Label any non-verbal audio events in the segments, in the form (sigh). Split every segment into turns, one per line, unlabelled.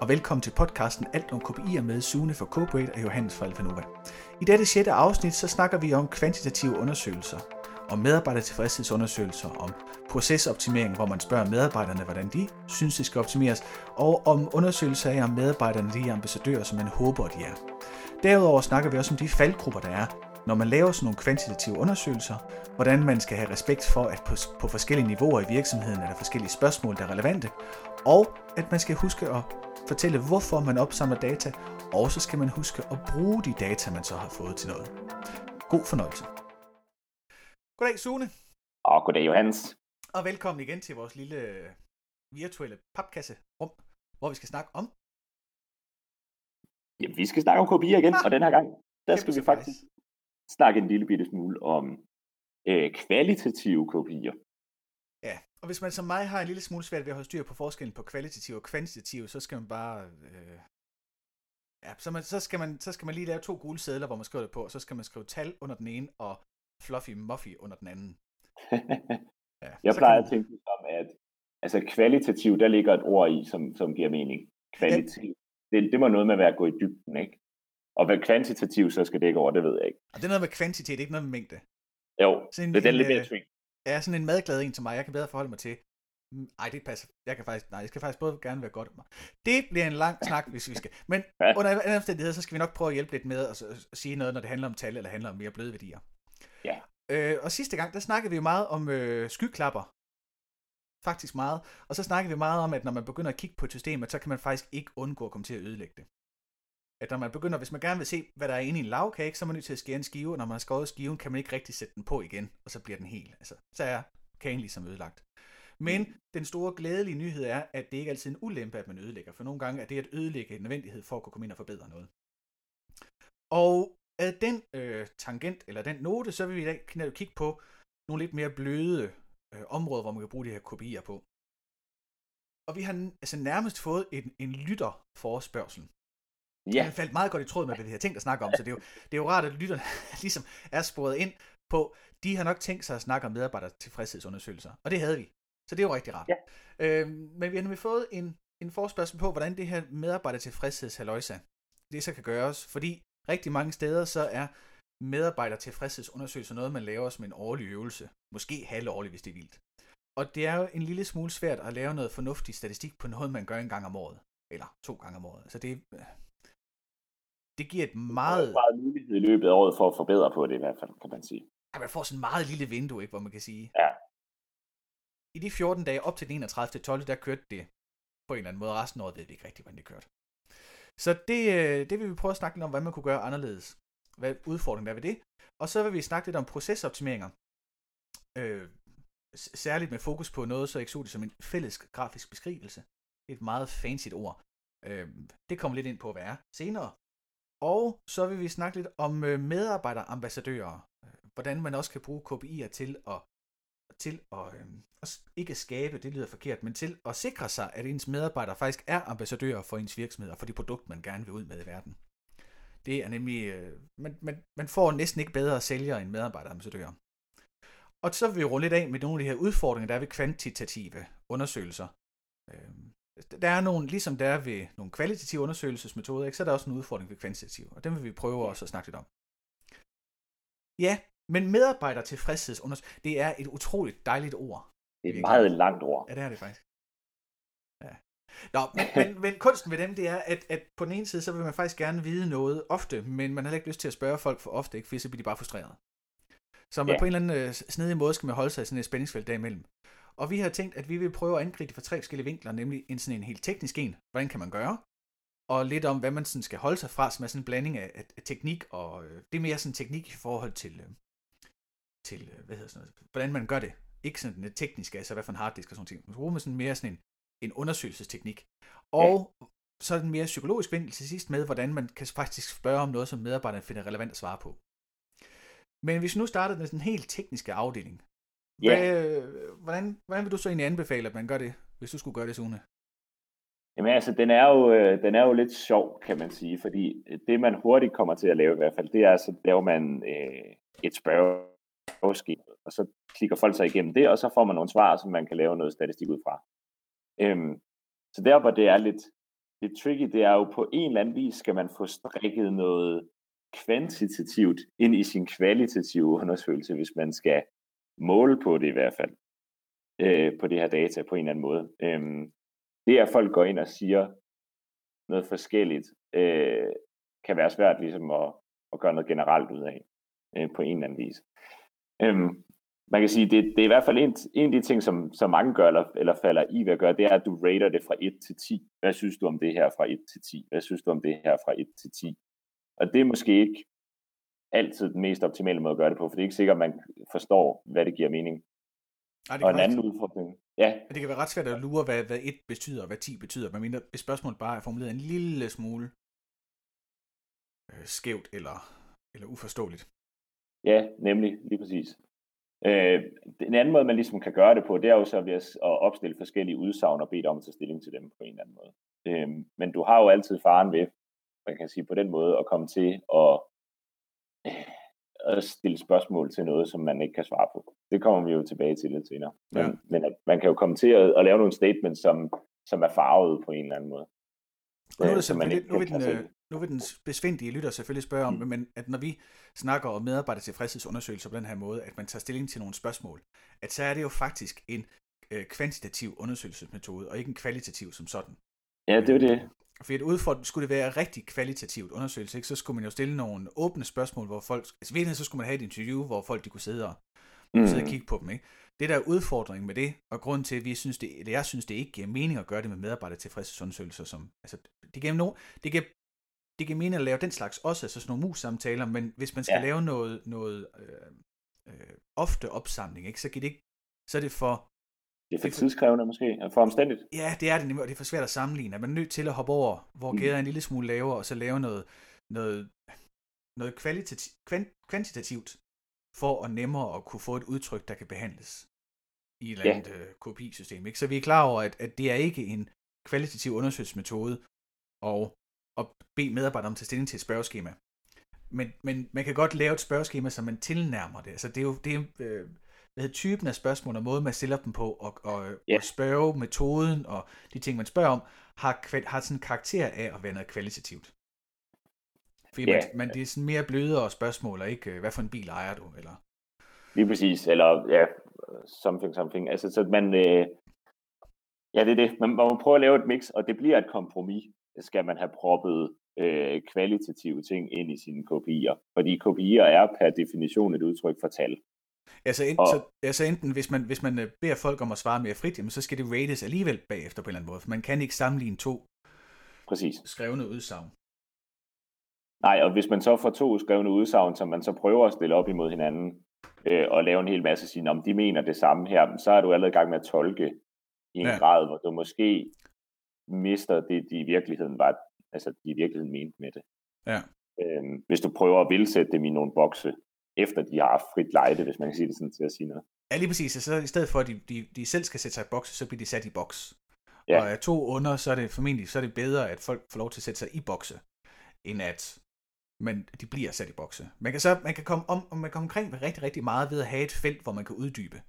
og velkommen til podcasten Alt om KPI'er med Sune for Corporate og Johannes fra Alfanova. I dette sjette afsnit, så snakker vi om kvantitative undersøgelser, om medarbejdertilfredshedsundersøgelser, om procesoptimering, hvor man spørger medarbejderne, hvordan de synes, det skal optimeres, og om undersøgelser af, om medarbejderne de er ambassadører, som man håber, de er. Derudover snakker vi også om de faldgrupper, der er, når man laver sådan nogle kvantitative undersøgelser, hvordan man skal have respekt for, at på, på forskellige niveauer i virksomheden er der forskellige spørgsmål, der er relevante, og at man skal huske at fortælle, hvorfor man opsamler data, og så skal man huske at bruge de data, man så har fået til noget. God fornøjelse. Goddag Sune.
Og goddag Johannes.
Og velkommen igen til vores lille virtuelle papkasse rum, hvor vi skal snakke om.
Ja, vi skal snakke om kopier igen, ah, og den her gang, der skal vi faktisk snakke en lille bitte smule om øh, kvalitative kopier.
Og hvis man som mig har en lille smule svært ved at holde styr på forskellen på kvalitativ og kvantitativ, så skal man bare... Øh, ja, så, man, så, skal man, så skal man lige lave to gule sædler, hvor man skriver det på, og så skal man skrive tal under den ene, og fluffy muffy under den anden. (laughs)
ja, jeg plejer man... at tænke som, at altså kvalitativ, der ligger et ord i, som, som giver mening. Kvalitet. Ja. Det, det må noget med at være at gå i dybden, ikke? Og hvad kvantitativ så skal dække over, det ved jeg ikke.
Og det er noget med kvantitet, ikke noget med mængde.
Jo, en, det er den lidt mere
Ja, sådan en madglad en til mig, jeg kan bedre forholde mig til. Mm, ej, det passer. Jeg kan faktisk, nej, jeg skal faktisk både gerne være godt mig. Det bliver en lang snak, hvis vi skal. Men (laughs) under andre omstændigheder, så skal vi nok prøve at hjælpe lidt med at, at sige noget, når det handler om tal, eller handler om mere bløde værdier.
Ja.
Øh, og sidste gang, der snakkede vi jo meget om øh, skyklapper. Faktisk meget. Og så snakkede vi meget om, at når man begynder at kigge på et system, så kan man faktisk ikke undgå at komme til at ødelægge det at når man begynder, hvis man gerne vil se, hvad der er inde i en lavkage, så er man nødt til at skære en skive, og når man har skåret skiven, kan man ikke rigtig sætte den på igen, og så bliver den hel. Altså, så er kagen ligesom ødelagt. Men den store glædelige nyhed er, at det ikke altid er en ulempe, at man ødelægger, for nogle gange er det at ødelægge en nødvendighed for at kunne komme ind og forbedre noget. Og af den øh, tangent, eller den note, så vil vi i dag kigge på nogle lidt mere bløde øh, områder, hvor man kan bruge de her kopier på. Og vi har altså nærmest fået en, en lytterforspørgsel Ja. Den faldt meget godt i tråd med, hvad vi har tænkt at snakke om, så det er jo, det er jo rart, at lytterne (laughs) ligesom er sporet ind på, de har nok tænkt sig at snakke om medarbejder tilfredshedsundersøgelser, og det havde vi. Så det er jo rigtig rart. Ja. Øhm, men vi har nemlig fået en, en forspørgsel på, hvordan det her medarbejder tilfredshedshalløjsa, det så kan gøres, fordi rigtig mange steder så er medarbejder tilfredshedsundersøgelser noget, man laver som en årlig øvelse. Måske halvårlig, hvis det er vildt. Og det er jo en lille smule svært at lave noget fornuftig statistik på noget, man gør en gang om året. Eller to gange om året. Altså det, det giver et meget...
Det meget mulighed i løbet af året for at forbedre på det i hvert fald, kan man sige.
Ja, man får sådan et meget lille vindue, ikke, hvor man kan sige.
Ja.
I de 14 dage op til den 31. 12. der kørte det på en eller anden måde. Resten af året ved vi ikke rigtigt, hvordan det kørte. Så det, øh, det vil vi prøve at snakke lidt om, hvad man kunne gøre anderledes. Hvad udfordringen er ved det. Og så vil vi snakke lidt om procesoptimeringer. Øh, særligt med fokus på noget så eksotisk som en fælles grafisk beskrivelse. Det er et meget fancy ord. Øh, det kommer lidt ind på, hvad er senere. Og så vil vi snakke lidt om øh, medarbejderambassadører. Øh, hvordan man også kan bruge KPI'er til at, til at, øh, ikke skabe, det lyder forkert, men til at sikre sig, at ens medarbejdere faktisk er ambassadører for ens virksomhed og for de produkter, man gerne vil ud med i verden. Det er nemlig, øh, man, man, man får næsten ikke bedre sælgere end medarbejderambassadører. Og så vil vi runde lidt af med nogle af de her udfordringer, der er ved kvantitative undersøgelser. Øh, der er nogle, ligesom der er ved nogle kvalitative undersøgelsesmetoder, ikke, så er der også en udfordring ved kvantitative, og den vil vi prøve også at snakke lidt om. Ja, men medarbejder tilfredshedsundersøgelse, det er et utroligt dejligt ord.
Det er et meget langt ord.
Ja, det er det faktisk. Ja. Nå, men, men, men kunsten ved dem, det er, at, at på den ene side, så vil man faktisk gerne vide noget ofte, men man har ikke lyst til at spørge folk for ofte, ikke, for så bliver de bare frustreret. Så man ja. på en eller anden øh, snedig måde skal man holde sig i sådan et spændingsfelt derimellem. Og vi har tænkt, at vi vil prøve at angribe det fra tre forskellige vinkler, nemlig en sådan en helt teknisk en, hvordan kan man gøre, og lidt om, hvad man sådan skal holde sig fra, som er sådan en blanding af, af teknik, og øh, det er mere sådan teknik i forhold til, øh, til øh, hvad hedder sådan noget, hvordan man gør det. Ikke sådan det tekniske, altså hvad for en harddisk og sådan ting. Man bruger med sådan mere sådan en, en undersøgelsesteknik. Og ja. så er den mere psykologisk vinkel til sidst med, hvordan man kan faktisk spørge om noget, som medarbejderne finder relevant at svare på. Men hvis vi nu starter den sådan helt tekniske afdeling, Ja. Hvad, hvordan, hvordan vil du så egentlig anbefale, at man gør det, hvis du skulle gøre det, Sune?
Jamen altså, den er, jo, øh, den er jo lidt sjov, kan man sige, fordi det, man hurtigt kommer til at lave i hvert fald, det er, så laver man øh, et spørgeskema, og så klikker folk sig igennem det, og så får man nogle svar, som man kan lave noget statistik ud fra. Øhm, så der, hvor det er lidt, det tricky, det er jo på en eller anden vis, skal man få strikket noget kvantitativt ind i sin kvalitative undersøgelse, hvis man skal måle på det i hvert fald, øh, på det her data på en eller anden måde. Øh, det at folk går ind og siger noget forskelligt, øh, kan være svært ligesom at, at gøre noget generelt ud af, øh, på en eller anden vis. Øhm, man kan sige, det, det er i hvert fald en, en af de ting, som, som mange gør, eller, eller falder i ved at gøre, det er, at du rater det fra 1 til 10. Hvad synes du om det her fra 1 til 10? Hvad synes du om det her fra 1 til 10? Og det er måske ikke altid den mest optimale måde at gøre det på, for det er ikke sikkert, at man forstår, hvad det giver mening.
Ej, det
og en anden udfordring. Ja.
Det kan være ret svært at lure, hvad, hvad 1 betyder, og hvad 10 betyder, men mindre, hvis spørgsmålet bare er formuleret en lille smule øh, skævt eller, eller uforståeligt.
Ja, nemlig, lige præcis. Øh, en anden måde, man ligesom kan gøre det på, det er jo så ved at opstille forskellige udsagn og bede dig om at tage stilling til dem på en eller anden måde. Øh, men du har jo altid faren ved, man kan sige på den måde, at komme til at, at stille spørgsmål til noget, som man ikke kan svare på. Det kommer vi jo tilbage til lidt senere. Men, ja. men at man kan jo komme til at, at lave nogle statements, som, som er farvet på en eller anden måde.
Nu, er det øh, selvfølgelig, nu, vil den, øh, nu vil den besvindelige lytter selvfølgelig spørge om, mm. men at når vi snakker om medarbejdertilfredshedsundersøgelser på den her måde, at man tager stilling til nogle spørgsmål, at så er det jo faktisk en øh, kvantitativ undersøgelsesmetode, og ikke en kvalitativ som sådan.
Ja, det er det.
For et udfordring, skulle det være rigtig kvalitativt undersøgelse, ikke, så skulle man jo stille nogle åbne spørgsmål, hvor folk, altså i så skulle man have et interview, hvor folk de kunne sidde og, mm. sidde og kigge på dem. Ikke? Det der er udfordringen med det, og grund til, at vi synes det, eller jeg synes, det ikke giver mening at gøre det med medarbejdertilfredshedsundersøgelser, som, altså, det giver, no, det giver det giver mening at lave den slags også, altså sådan nogle mus-samtaler, men hvis man skal ja. lave noget, noget øh, øh, ofte opsamling, ikke, så, det ikke, så er det for...
Det er for tidskrævende måske, for omstændigt.
Ja, det er det nemlig, og det er for svært at sammenligne. Man er nødt til at hoppe over, hvor mm. er en lille smule lavere, og så lave noget, noget, noget kvalitativ, kvantitativt, for at nemmere at kunne få et udtryk, der kan behandles i et eller andet ja. øh, KPI-system. Ikke? Så vi er klar over, at, at det er ikke en kvalitativ undersøgelsesmetode, og at bede medarbejdere om at tage stilling til et spørgeskema. Men, men man kan godt lave et spørgeskema, så man tilnærmer det. Altså det er jo det er, øh, hvad typen af spørgsmål og måden, man stiller dem på, og, og, yeah. og spørge metoden og de ting, man spørger om, har, har sådan en karakter af at være noget kvalitativt. Fordi yeah. man, man, det er sådan mere blødere spørgsmål, og ikke, øh, hvad for en bil ejer du, eller...
Lige præcis, eller ja, something, something. Altså, så man, øh, ja, det er det. Man, man må prøve at lave et mix, og det bliver et kompromis skal man have proppet øh, kvalitative ting ind i sine kopier. Fordi kopier er per definition et udtryk for tal.
Altså, enten, og, så, altså enten, hvis man, hvis man øh, beder folk om at svare mere frit, jamen, så skal det rates alligevel bagefter på en eller anden måde, for man kan ikke sammenligne to
Præcis.
skrevne udsagn.
Nej, og hvis man så får to skrevne udsagn, som man så prøver at stille op imod hinanden, øh, og lave en hel masse sige, om de mener det samme her, så er du allerede i gang med at tolke i en ja. grad, hvor du måske mister det, de i virkeligheden var, altså de i virkeligheden mente med det.
Ja.
Øhm, hvis du prøver at vildsætte dem i nogle bokse, efter de har haft frit lejde, hvis man kan sige det sådan til at sige noget.
Ja, lige præcis. Så i stedet for, at de, de, de selv skal sætte sig i bokse, så bliver de sat i boks. Ja. Og er to under, så er det formentlig så er det bedre, at folk får lov til at sætte sig i bokse, end at men de bliver sat i bokse. Man kan, så, man kan komme om, man kan omkring rigtig, rigtig meget ved at have et felt, hvor man kan uddybe.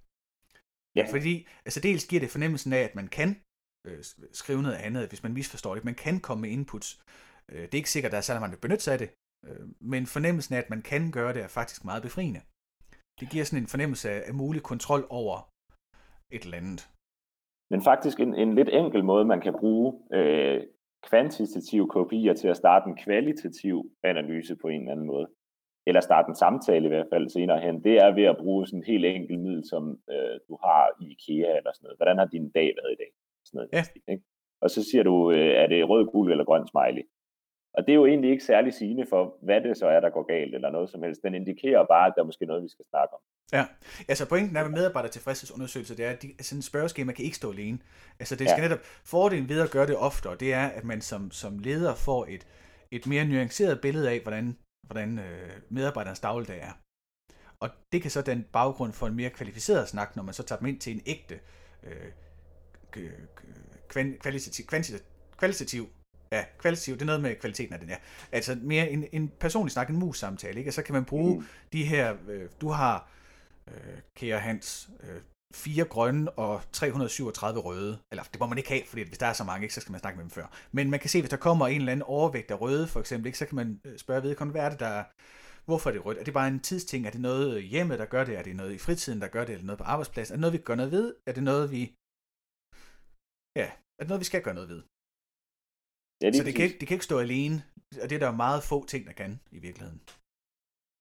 Ja. Fordi, altså dels giver det fornemmelsen af, at man kan, øh, skrive noget andet, hvis man misforstår det. Man kan komme med inputs. Øh, det er ikke sikkert, at der er særlig mange, der benytter sig af det, men fornemmelsen af, at man kan gøre det, er faktisk meget befriende. Det giver sådan en fornemmelse af, af mulig kontrol over et eller andet.
Men faktisk en, en lidt enkel måde, man kan bruge øh, kvantitative kopier til at starte en kvalitativ analyse på en eller anden måde, eller starte en samtale i hvert fald senere hen, det er ved at bruge sådan en helt enkelt middel, som øh, du har i IKEA eller sådan noget. Hvordan har din dag været i dag? Sådan noget. Ja. Ikke? Og så siger du, øh, er det rød, gul eller grøn smiley? Og det er jo egentlig ikke særlig sigende for, hvad det så er, der går galt, eller noget som helst. Den indikerer bare, at der er måske noget, vi skal snakke om.
Ja, altså pointen er med medarbejder tilfredshedsundersøgelser, det er, at de, altså en spørgeskema kan ikke stå alene. Altså det skal ja. netop, fordelen ved at gøre det oftere, det er, at man som, som leder får et, et mere nuanceret billede af, hvordan, hvordan øh, medarbejderens dagligdag er. Og det kan så den baggrund for en mere kvalificeret snak, når man så tager dem ind til en ægte øh, kvalitativ, kvalitativ Ja, kvalitativ, det er noget med kvaliteten af den, ja. Altså mere en, en personlig snak, en mus-samtale, ikke? Og så kan man bruge mm. de her, øh, du har, øh, kære Hans, øh, fire grønne og 337 røde. Eller det må man ikke have, fordi hvis der er så mange, ikke, så skal man snakke med dem før. Men man kan se, hvis der kommer en eller anden overvægt af røde, for eksempel, ikke, så kan man øh, spørge vedkommende, hvad er det, der Hvorfor er det rødt? Er det bare en tidsting? Er det noget hjemme, der gør det? Er det noget i fritiden, der gør det? Er det noget på arbejdspladsen? Er det noget, vi gør noget ved? Er det noget, vi... Ja, er det noget, vi skal gøre noget ved? Ja, det så det kan, ikke, det kan ikke stå alene, og det er der meget få ting, der kan i virkeligheden.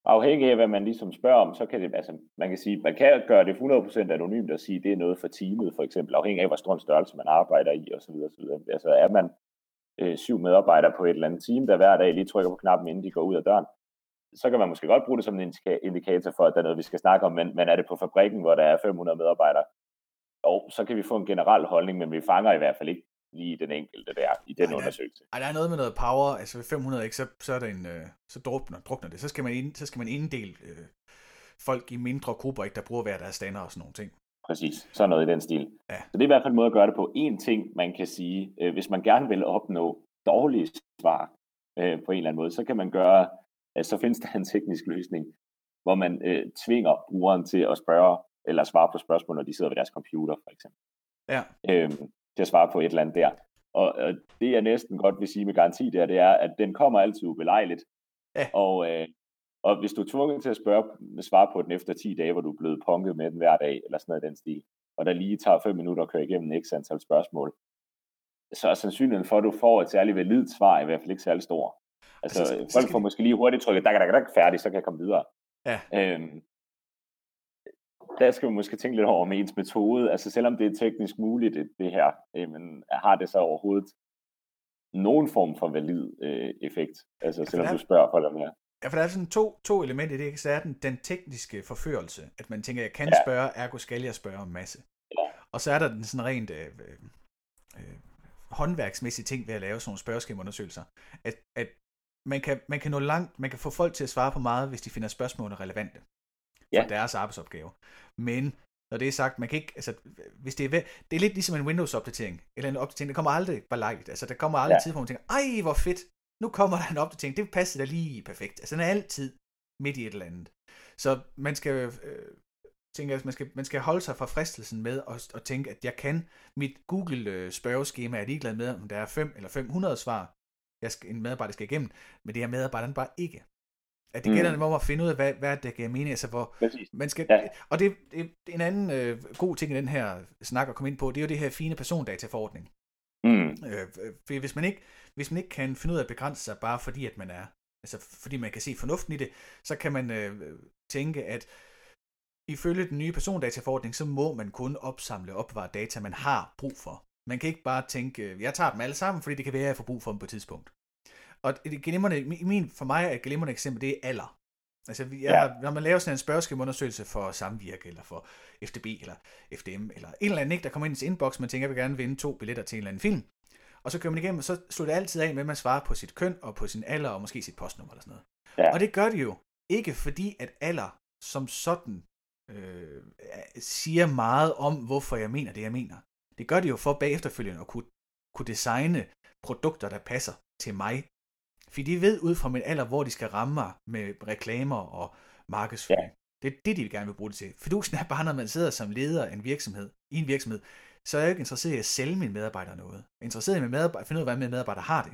Afhængig af, hvad man ligesom spørger om, så kan det, altså, man kan sige, man kan gøre det 100% anonymt og sige, det er noget for teamet, for eksempel, afhængig af, hvor stor en størrelse man arbejder i, osv. osv. Altså, er man øh, syv medarbejdere på et eller andet team, der hver dag lige trykker på knappen, inden de går ud af døren, så kan man måske godt bruge det som en indikator for, at der er noget, vi skal snakke om, men, men er det på fabrikken, hvor der er 500 medarbejdere, og så kan vi få en generel holdning, men vi fanger i hvert fald ikke lige den enkelte der i den ej, undersøgelse.
Ej, der er noget med noget power, altså ved 500, ikke, så, så, er der en, øh, så drukner, drukner det. Så skal man, ind, så skal man inddele øh, folk i mindre grupper, ikke, der bruger hver deres stander og sådan nogle ting.
Præcis, så noget i den stil. Ja. Så det er i hvert fald en måde at gøre det på. En ting, man kan sige, øh, hvis man gerne vil opnå dårlige svar øh, på en eller anden måde, så kan man gøre, at så findes der en teknisk løsning, hvor man øh, tvinger brugeren til at spørge eller svare på spørgsmål, når de sidder ved deres computer, for eksempel.
Ja.
Øhm, til at svare på et eller andet der. Og, og det jeg næsten godt vil sige med garanti der, det er, at den kommer altid ubelejligt.
Ja.
Og, øh, og hvis du er tvunget til at spørge, svare på den efter 10 dage, hvor du er blevet punket med den hver dag, eller sådan noget i den stil, og der lige tager 5 minutter at køre igennem x antal spørgsmål, så er sandsynligheden for, at du får et særligt validt svar, i hvert fald ikke særlig stor. Altså, altså folk får måske lige hurtigt trykket, der er færdig, så kan jeg komme videre.
Ja.
Øhm, der skal man måske tænke lidt over med ens metode. Altså selvom det er teknisk muligt, det, det her, øh, men har det så overhovedet nogen form for valid øh, effekt? Altså ja, selvom der, du spørger om
det Ja, for der er sådan to, to elementer i det. Så er den, den tekniske forførelse, at man tænker, jeg kan ja. spørge, ergo skal jeg spørge om masse.
Ja.
Og så er der den sådan rent øh, øh, øh, håndværksmæssige ting ved at lave sådan nogle spørgeskemaundersøgelser. At, at man kan, man kan nå langt, man kan få folk til at svare på meget, hvis de finder spørgsmålene relevante ja. for deres arbejdsopgave. Men når det er sagt, man kan ikke, altså, hvis det er, ved, det er lidt ligesom en Windows-opdatering, eller en opdatering, der kommer aldrig bare lejligt, altså der kommer aldrig ja. tid, hvor man tænker, ej, hvor fedt, nu kommer der en opdatering, det passer da lige perfekt, altså den er altid midt i et eller andet. Så man skal, øh, tænke, at man skal, man skal holde sig fra fristelsen med at, at tænke, at jeg kan, mit Google-spørgeskema er ligeglad med, om der er 5 eller 500 svar, jeg skal, en medarbejder skal igennem, men det er medarbejderen bare ikke. At det gælder mm. om at finde ud af, hvad, hvad det giver mening. Altså, hvor man skal, ja. Og det, det, en anden øh, god ting i den her snak at komme ind på, det er jo det her fine persondataforordning.
Mm.
Øh, for hvis man, ikke, hvis man ikke kan finde ud af at begrænse sig, bare fordi at man er, altså fordi man kan se fornuften i det, så kan man øh, tænke, at ifølge den nye persondataforordning, så må man kun opsamle og opbevare data, man har brug for. Man kan ikke bare tænke, jeg tager dem alle sammen, fordi det kan være, at jeg får brug for dem på et tidspunkt. Og et glimrende, min, for mig er et glimrende eksempel, det er alder. Altså, jeg, ja. når man laver sådan en spørgeskemaundersøgelse for Samvirke, eller for FDB, eller FDM, eller en eller anden, ikke, der kommer ind i sin inbox, man tænker, jeg vil gerne vinde to billetter til en eller anden film. Og så kører man igennem, og så slutter det altid af med, at man svarer på sit køn, og på sin alder, og måske sit postnummer, eller sådan noget. Ja. Og det gør det jo ikke fordi, at alder som sådan øh, siger meget om, hvorfor jeg mener det, jeg mener. Det gør det jo for bagefterfølgende at kunne, kunne designe produkter, der passer til mig fordi de ved ud fra min alder, hvor de skal ramme mig med reklamer og markedsføring. Ja. Det er det, de gerne vil bruge det til. Fidusen er bare, når man sidder som leder af en virksomhed, i en virksomhed, så er jeg ikke interesseret i at sælge mine medarbejdere noget. Jeg er interesseret i at medarbejder, finde ud af, hvordan mine medarbejdere har det.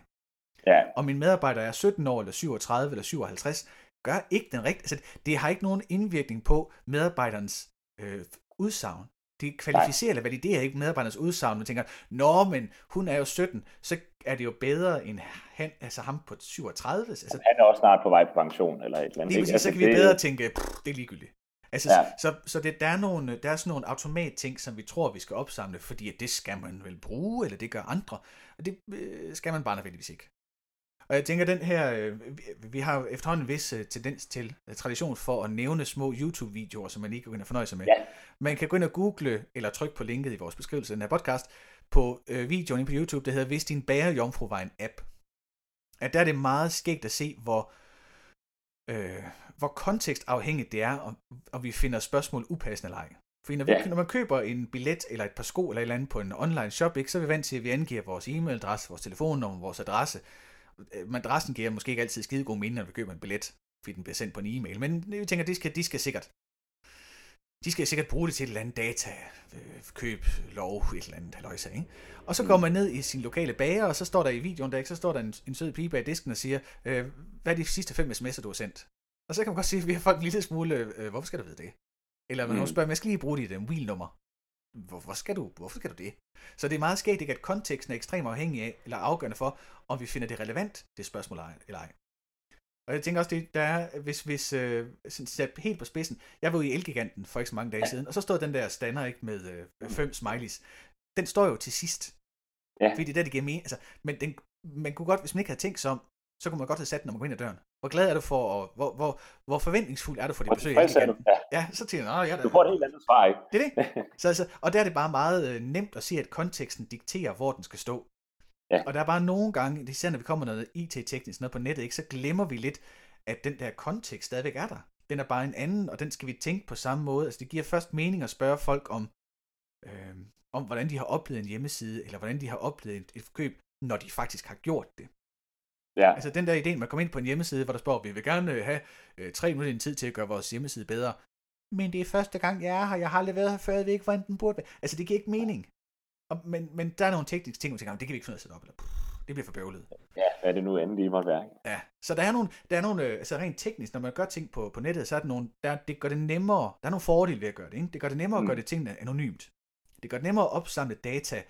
Ja.
Og min medarbejder er 17 år, eller 37, eller 57, gør ikke den rigtige... Altså, det har ikke nogen indvirkning på medarbejderens øh, udsagn. Det kvalificerer eller validerer ikke medarbejdernes udsagn. Man tænker, nå, men hun er jo 17, så er det jo bedre end han, altså ham på 37. Altså,
han er også snart på vej på pension, eller et eller andet.
Lige præcis, altså, så kan det... vi bedre tænke, det er ligegyldigt. Altså, ja. så, så det, der, er nogle, der er sådan nogle automatting, som vi tror, vi skal opsamle, fordi at det skal man vel bruge, eller det gør andre. Og det øh, skal man bare nødvendigvis ikke. Og jeg tænker, den her, øh, vi har efterhånden en vis øh, tendens til, øh, tradition for at nævne små YouTube-videoer, som man ikke kan fornøje sig med.
Ja.
Man kan gå ind og google, eller trykke på linket i vores beskrivelse af den her podcast, på videoen inde på YouTube, der hedder Hvis din bærejomfru var en app. At der er det meget skægt at se, hvor, øh, hvor kontekstafhængigt det er, og, og vi finder spørgsmål upassende eller ej. For når, vi, ja. når man køber en billet eller et par sko eller et eller andet på en online shop, ikke, så er vi vant til, at vi angiver vores e-mailadresse, vores telefonnummer, vores adresse, Øh, madrassen giver måske ikke altid skide god mening, når vi køber en billet, fordi den bliver sendt på en e-mail, men vi tænker, de skal, de skal sikkert. de skal sikkert bruge det til et eller andet data, øh, køb, lov, et eller andet haløjse, ikke? Og så går man ned i sin lokale bager, og så står der i videoen, der, ikke, så står der en, en sød pige bag disken og siger, øh, hvad er de sidste fem sms'er, du har sendt? Og så kan man godt sige, at vi har folk en lille smule, øh, hvorfor skal du vide det? Eller man mm. spørger, jeg skal lige bruge dit mobilnummer. Hvorfor skal, du, hvorfor skal du det? Så det er meget skægt, at konteksten er ekstremt afhængig af, eller afgørende for, om vi finder det relevant, det spørgsmål eller ej. Og jeg tænker også, det, der er, hvis, hvis øh, sat helt på spidsen, jeg var jo i Elgiganten for ikke så mange dage siden, og så stod den der stander ikke med øh, fem smileys. Den står jo til sidst. Ja. Fordi det er der, det giver mening. Altså, men den, man kunne godt, hvis man ikke havde tænkt sig om, så kunne man godt have sat den, når man går ind ad døren. Hvor glad er du for, og hvor, hvor, hvor forventningsfuld er du for dit besøg?
Er du? Ja.
ja, så tænker jeg, ja,
du får et helt andet svar, ikke?
Det er det. (laughs) Så, altså, og der er det bare meget øh, nemt at se, at konteksten dikterer, hvor den skal stå. Ja. Og der er bare nogle gange, især når vi kommer noget IT-teknisk noget på nettet, ikke, så glemmer vi lidt, at den der kontekst stadigvæk er der. Den er bare en anden, og den skal vi tænke på samme måde. Altså det giver først mening at spørge folk om, øh, om hvordan de har oplevet en hjemmeside, eller hvordan de har oplevet et, et køb, når de faktisk har gjort det. Ja. Altså den der idé, man kommer ind på en hjemmeside, hvor der står, vi vil gerne have øh, tre minutter i tid til at gøre vores hjemmeside bedre. Men det er første gang, jeg er her, jeg har aldrig været her før, jeg ved ikke, hvordan den burde være. Altså det giver ikke mening. Og, men, men der er nogle tekniske ting, man tænker, det kan vi ikke finde ud af at sætte op. Eller, det bliver for bøvlet.
Ja, hvad er det nu endelig måtte være?
Ja, så der er nogle, der er nogle øh, altså rent teknisk, når man gør ting på, på nettet, så er der nogle, der, det gør det nemmere, der er nogle fordele ved at gøre det, ikke? Det gør det nemmere mm. at gøre det tingene anonymt. Det gør det nemmere at opsamle data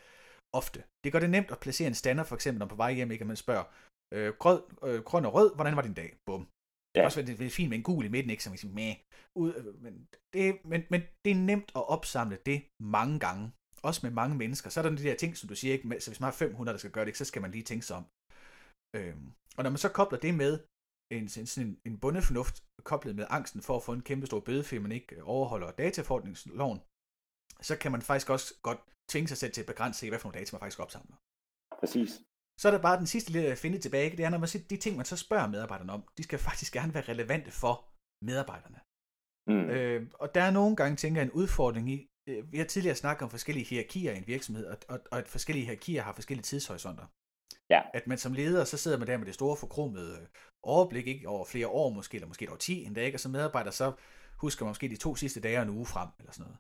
ofte. Det gør det nemt at placere en stander, for eksempel, når på vej hjem, ikke? man spørger, øh, grød, øh, grøn og rød, hvordan var din dag? Bum. Ja. Det er også det er fint med en gul i midten, ikke? Som siger, med, ud, øh, men, det, men, men det er nemt at opsamle det mange gange. Også med mange mennesker. Så er der de der ting, som du siger, ikke? Så hvis man har 500, der skal gøre det, så skal man lige tænke sig om. Øhm, og når man så kobler det med en, sådan en, en bundefornuft, koblet med angsten for at få en kæmpe stor bøde, fordi man ikke overholder dataforordningsloven, så kan man faktisk også godt tvinge sig selv til at begrænse, hvad for nogle data man faktisk opsamler.
Præcis.
Så er der bare den sidste lille at finde tilbage, det er, når man siger, de ting, man så spørger medarbejderne om, de skal faktisk gerne være relevante for medarbejderne. Mm. Øh, og der er nogle gange, tænker jeg, en udfordring i, øh, vi har tidligere snakket om forskellige hierarkier i en virksomhed, og, og, og at forskellige hierarkier har forskellige tidshorisonter. Ja. At man som leder, så sidder man der med det store forkromede overblik, ikke over flere år måske, eller måske over 10 endda, ikke? og som medarbejder, så husker man måske de to sidste dage og en uge frem, eller sådan noget.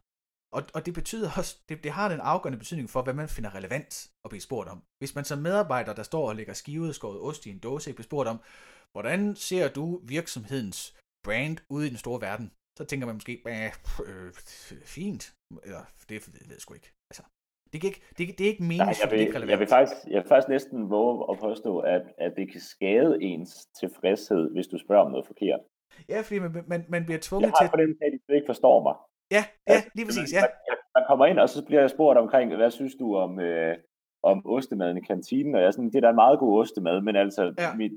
Og, og det betyder også, det, det har den afgørende betydning for, hvad man finder relevant at blive spurgt om. Hvis man som medarbejder, der står og lægger skivet skåret ost i en dåse, bliver spurgt om, hvordan ser du virksomhedens brand ude i den store verden? Så tænker man måske, øh, fint, eller det ved jeg sgu ikke. Altså, det, kan ikke, det, det er ikke meningsfuldt,
det er ikke Jeg vil faktisk, jeg vil faktisk næsten våge at påstå, at, at det kan skade ens tilfredshed, hvis du spørger om noget forkert.
Ja, fordi man, man, man bliver tvunget
til... Jeg har på den at de ikke forstår mig.
Ja, ja, altså, lige præcis, ja.
Man, man kommer ind, og så bliver jeg spurgt omkring, hvad synes du om, øh, om ostemaden i kantinen, og jeg er sådan, det er da en meget god ostemad, men altså, ja. mit,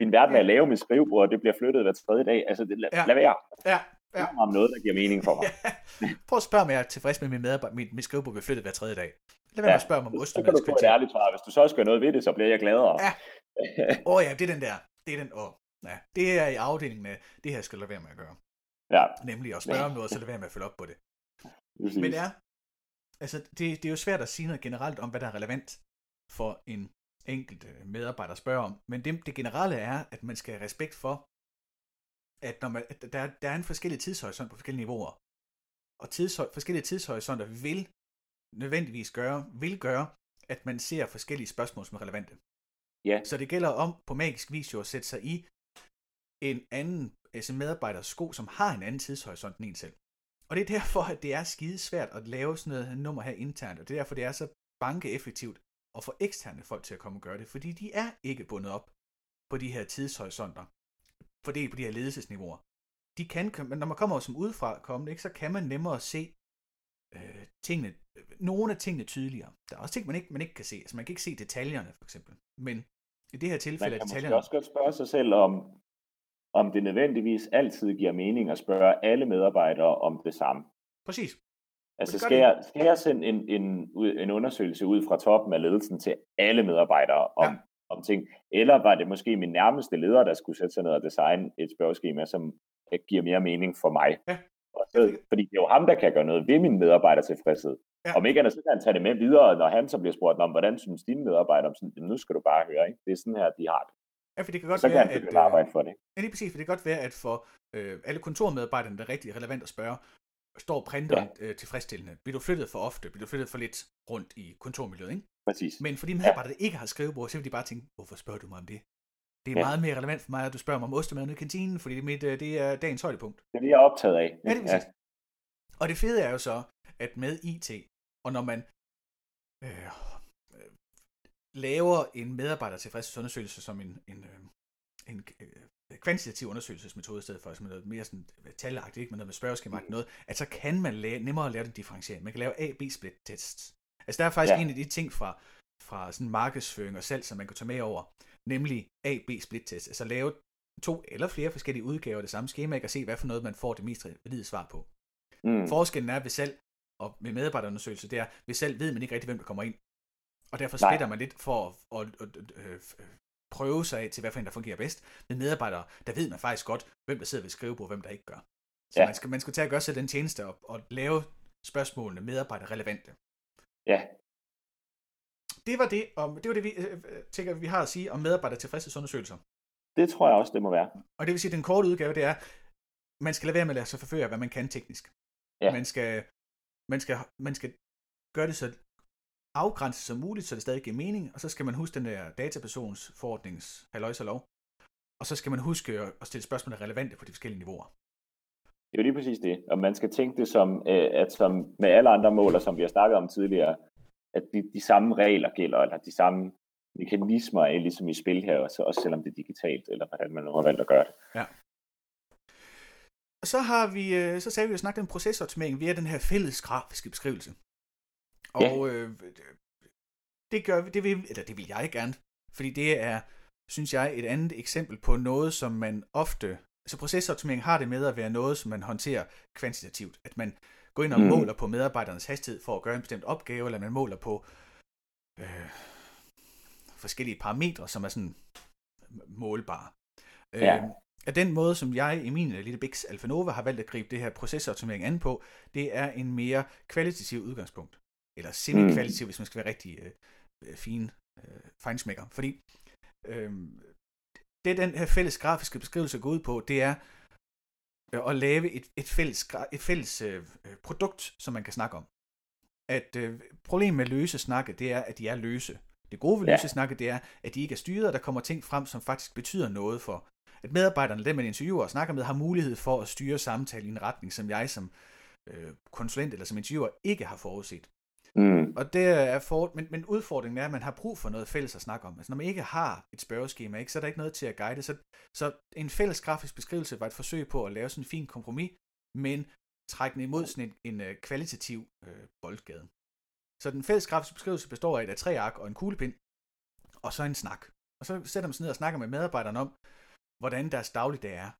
min verden er at lave mit skrivebord, det bliver flyttet hver tredje dag, altså, det, lad, ja. lad være.
Ja, ja.
om noget, der giver mening for mig. (laughs)
ja. Prøv at spørge, om jeg er tilfreds med min medarbejder, mit, mit skrivebord bliver flyttet hver tredje dag. Lad være ja. med at spørge mig om ostemad.
Så kan du få et ærligt svar. Hvis du så også gør noget ved det, så bliver jeg gladere.
Ja. (laughs) Åh oh, ja, det er den der. Det er den, åh. Oh. Ja, det er i afdelingen med, det her skal du lade være med at gøre.
Ja.
Nemlig at spørge om noget, så lade være med at følge op på det. Præcis. Men ja, altså det, det er jo svært at sige noget generelt om, hvad der er relevant for en enkelt øh, medarbejder at spørge om. Men det, det generelle er, at man skal have respekt for, at, når man, at der, der er en forskellig tidshorisont på forskellige niveauer. Og tidshøj, forskellige tidshorisonter vil nødvendigvis gøre, vil gøre, at man ser forskellige spørgsmål som er relevante.
Ja.
Så det gælder om på magisk vis jo at sætte sig i en anden altså medarbejders sko, som har en anden tidshorisont end en selv. Og det er derfor, at det er skide svært at lave sådan noget nummer her internt, og det er derfor, det er så bankeeffektivt at få eksterne folk til at komme og gøre det, fordi de er ikke bundet op på de her tidshorisonter, fordelt på de her ledelsesniveauer. De kan, men når man kommer som udefra kommende, ikke, så kan man nemmere se øh, tingene, nogle af tingene tydeligere. Der er også ting, man ikke, man ikke kan se. Altså man kan ikke se detaljerne, for eksempel. Men i det her tilfælde
man
kan
detaljerne... Man også godt spørge sig selv om, om det nødvendigvis altid giver mening at spørge alle medarbejdere om det samme.
Præcis.
Altså skal jeg, skal jeg sende en, en, en undersøgelse ud fra toppen af ledelsen til alle medarbejdere om, ja. om ting, eller var det måske min nærmeste leder, der skulle sætte sig ned og designe et spørgeskema, som giver mere mening for mig?
Ja.
Så, fordi det er jo ham, der kan gøre noget ved min medarbejder tilfredshed. Ja. Om ikke andet, så kan han tage det med videre, når han så bliver spurgt om, hvordan synes dine medarbejdere om sådan, nu skal du bare høre, ikke? det er sådan her, de har det.
Ja, for det kan godt
så
være,
kan han at, arbejde for det.
Ja, lige præcis, for det kan godt være, at for øh, alle kontormedarbejderne, det er rigtig relevant at spørge, står printeren ja. øh, tilfredsstillende? Bliver du flyttet for ofte? Bliver du flyttet for lidt rundt i kontormiljøet, ikke?
Præcis.
Men fordi medarbejdere ja. ikke har skrivebord, så vil de bare tænke, hvorfor spørger du mig om det? Det er ja. meget mere relevant for mig, at du spørger mig om ostemaden i kantinen, fordi det er, mit, øh, det er dagens højdepunkt.
Det er det, jeg er optaget af.
Ja, det er ja. Og det fede er jo så, at med IT, og når man øh, laver en medarbejdertilfredshedsundersøgelse som en, en, øh, en øh, kvantitativ undersøgelsesmetode, i stedet for som noget mere sådan talagtigt, ikke, men noget med spørgeskema noget, at så kan man lave, nemmere lave den differentiering. Man kan lave A-B-split tests. Altså der er faktisk ja. en af de ting fra, fra sådan markedsføring og salg, som man kan tage med over, nemlig A-B-split test. Altså lave to eller flere forskellige udgaver af det samme schema, og se, hvad for noget man får det mest valide svar på. Mm. Forskellen er ved salg og med medarbejderundersøgelse, det er, ved salg ved man ikke rigtig, hvem der kommer ind. Og derfor splitter man lidt for at, at, at, at, at prøve sig af til, hvad for en, der fungerer bedst. Med medarbejdere, der ved man faktisk godt, hvem der sidder ved skrivebord, hvem der ikke gør. Så ja. man, skal, man skal tage at gøre sig den tjeneste og, og lave spørgsmålene medarbejder relevante.
Ja.
Det var det, om, det, var det vi øh, tænker, vi har at sige om medarbejder tilfredshedsundersøgelser.
Det tror jeg også, det må være.
Og det vil sige, at den korte udgave, det er, man skal lade være med at lade sig forføre, hvad man kan teknisk. Ja. Man, skal, man, skal, man skal gøre det så afgrænset som muligt, så det stadig giver mening, og så skal man huske den der datapersons forordnings lov, og så skal man huske at stille spørgsmål, der er relevante på de forskellige niveauer.
Det er jo lige præcis det, og man skal tænke det som, øh, at som med alle andre måler, som vi har snakket om tidligere, at de, de samme regler gælder, eller de samme mekanismer er ligesom i spil her, også, også selvom det er digitalt, eller hvordan man nu har valgt at gøre det.
Ja. Og så har vi, øh, så sagde vi jo snakket om procesoptimering via den her fælles grafiske beskrivelse. Og ja. øh, det gør vi, det vil, eller det vil jeg gerne, fordi det er, synes jeg, et andet eksempel på noget, som man ofte, altså procesoptimering har det med at være noget, som man håndterer kvantitativt. At man går ind og mm. måler på medarbejdernes hastighed for at gøre en bestemt opgave, eller man måler på øh, forskellige parametre, som er sådan målbare. Ja. Øh, af den måde, som jeg i min lille Bix Alphanova har valgt at gribe det her procesoptimering an på, det er en mere kvalitativ udgangspunkt eller semi-kvalitativ, mm. hvis man skal være rigtig øh, øh fin øh, fejnsmækker. Fordi øh, det, den her fælles grafiske beskrivelse går ud på, det er øh, at lave et, et fælles, et fælles øh, øh, produkt, som man kan snakke om. At øh, problemet med løse snakke, det er, at de er løse. Det gode ved ja. løse snakke, det er, at de ikke er styret, og der kommer ting frem, som faktisk betyder noget for, at medarbejderne, dem man interviewer og snakker med, har mulighed for at styre samtalen i en retning, som jeg som øh, konsulent eller som interviewer ikke har forudset. Mm. Og det er for, men, men udfordringen er, at man har brug for noget fælles at snakke om. Altså når man ikke har et spørgeskema, ikke, så er der ikke noget til at guide. Så, så en fælles grafisk beskrivelse var et forsøg på at lave sådan en fin kompromis, men trække den imod sådan en, en øh, kvalitativ øh, boldgade. Så den fælles grafiske beskrivelse består af et tre ark og en kuglepind, og så en snak. Og så sætter man sig ned og snakker med medarbejderne om, hvordan deres dagligdag er.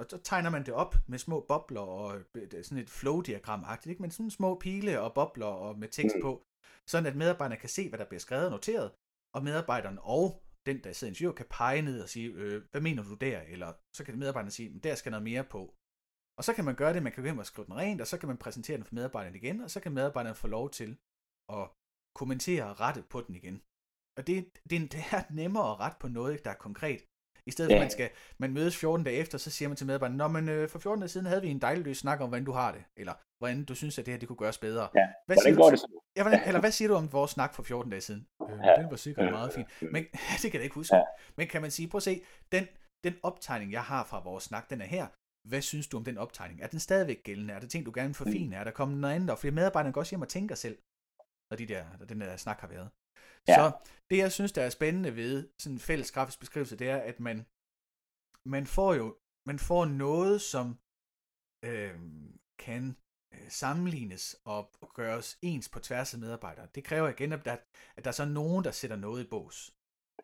Og så tegner man det op med små bobler og øh, sådan et flow-diagram-agtigt, ikke? men sådan små pile og bobler og med tekst mm. på, sådan at medarbejderne kan se, hvad der bliver skrevet og noteret, og medarbejderen og den, der sidder i interview, kan pege ned og sige, øh, hvad mener du der? Eller så kan medarbejderne sige, der skal noget mere på. Og så kan man gøre det, man kan gå hjem og skrive den rent, og så kan man præsentere den for medarbejderne igen, og så kan medarbejderne få lov til at kommentere og rette på den igen. Og det, det, det er nemmere at rette på noget, der er konkret, i stedet for, at man skal man mødes 14 dage efter, så siger man til medarbejderne, Nå, men øh, for 14 dage siden havde vi en dejlig løs snak om, hvordan du har det, eller hvordan du synes, at det her det kunne gøres bedre.
Ja,
hvad
hvordan går
du,
det så?
Ja, hvordan, eller hvad siger du om vores snak for 14 dage siden? Øh, ja. Den var sikkert meget fin. Men (laughs) det kan jeg ikke huske. Ja. Men kan man sige, prøv at se, den, den optegning, jeg har fra vores snak, den er her. Hvad synes du om den optegning? Er den stadigvæk gældende? Er der ting, du gerne vil forfine? Mm. Er der kommet noget andet? Og flere medarbejdere går også hjem og tænker selv, når, de der, når den der snak har været. Ja. Så det, jeg synes, der er spændende ved sådan en fælles grafisk beskrivelse, det er, at man man får jo man får noget, som øh, kan øh, sammenlignes og, og gøres ens på tværs af medarbejdere. Det kræver igen, at der, at der er så nogen, der sætter noget i bås.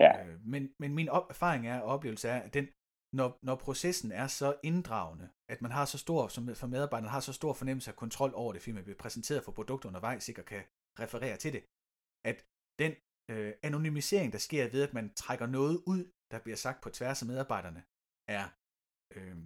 Ja. Øh, men, men min op, erfaring er og oplevelse er, at den, når, når processen er så inddragende, at man har så stor, som for medarbejderne har så stor fornemmelse af kontrol over det, fordi man bliver præsenteret for produkter undervejs, sikkert kan referere til det, at den øh, anonymisering, der sker ved, at man trækker noget ud, der bliver sagt på tværs af medarbejderne, er øh,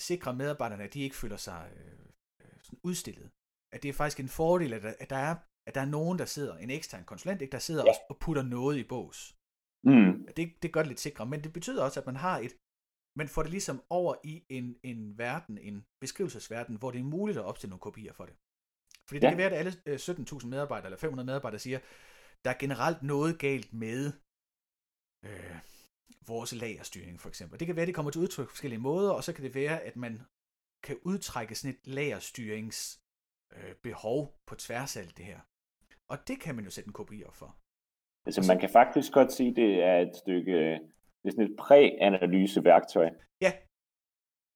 sikre medarbejderne, at de ikke føler sig øh, øh, sådan udstillet. At det er faktisk en fordel, at der, at der, er, at der er nogen, der sidder, en ekstern konsulent, ikke, der sidder ja. og putter noget i bås. Mm. Det, det gør det lidt sikre, men det betyder også, at man har et, men får det ligesom over i en, en verden, en beskrivelsesverden, hvor det er muligt at opstille nogle kopier for det. Fordi det ja. kan være, at alle 17.000 øh, medarbejdere eller 500 medarbejdere siger, der er generelt noget galt med øh, vores lagerstyring for eksempel. Det kan være, at det kommer til udtryk på forskellige måder, og så kan det være, at man kan udtrække sådan et lagerstyrings øh, behov på tværs af alt det her. Og det kan man jo sætte en kopi op for.
Altså man kan faktisk godt sige, det er et stykke, det er sådan et præ-analyseværktøj.
Ja.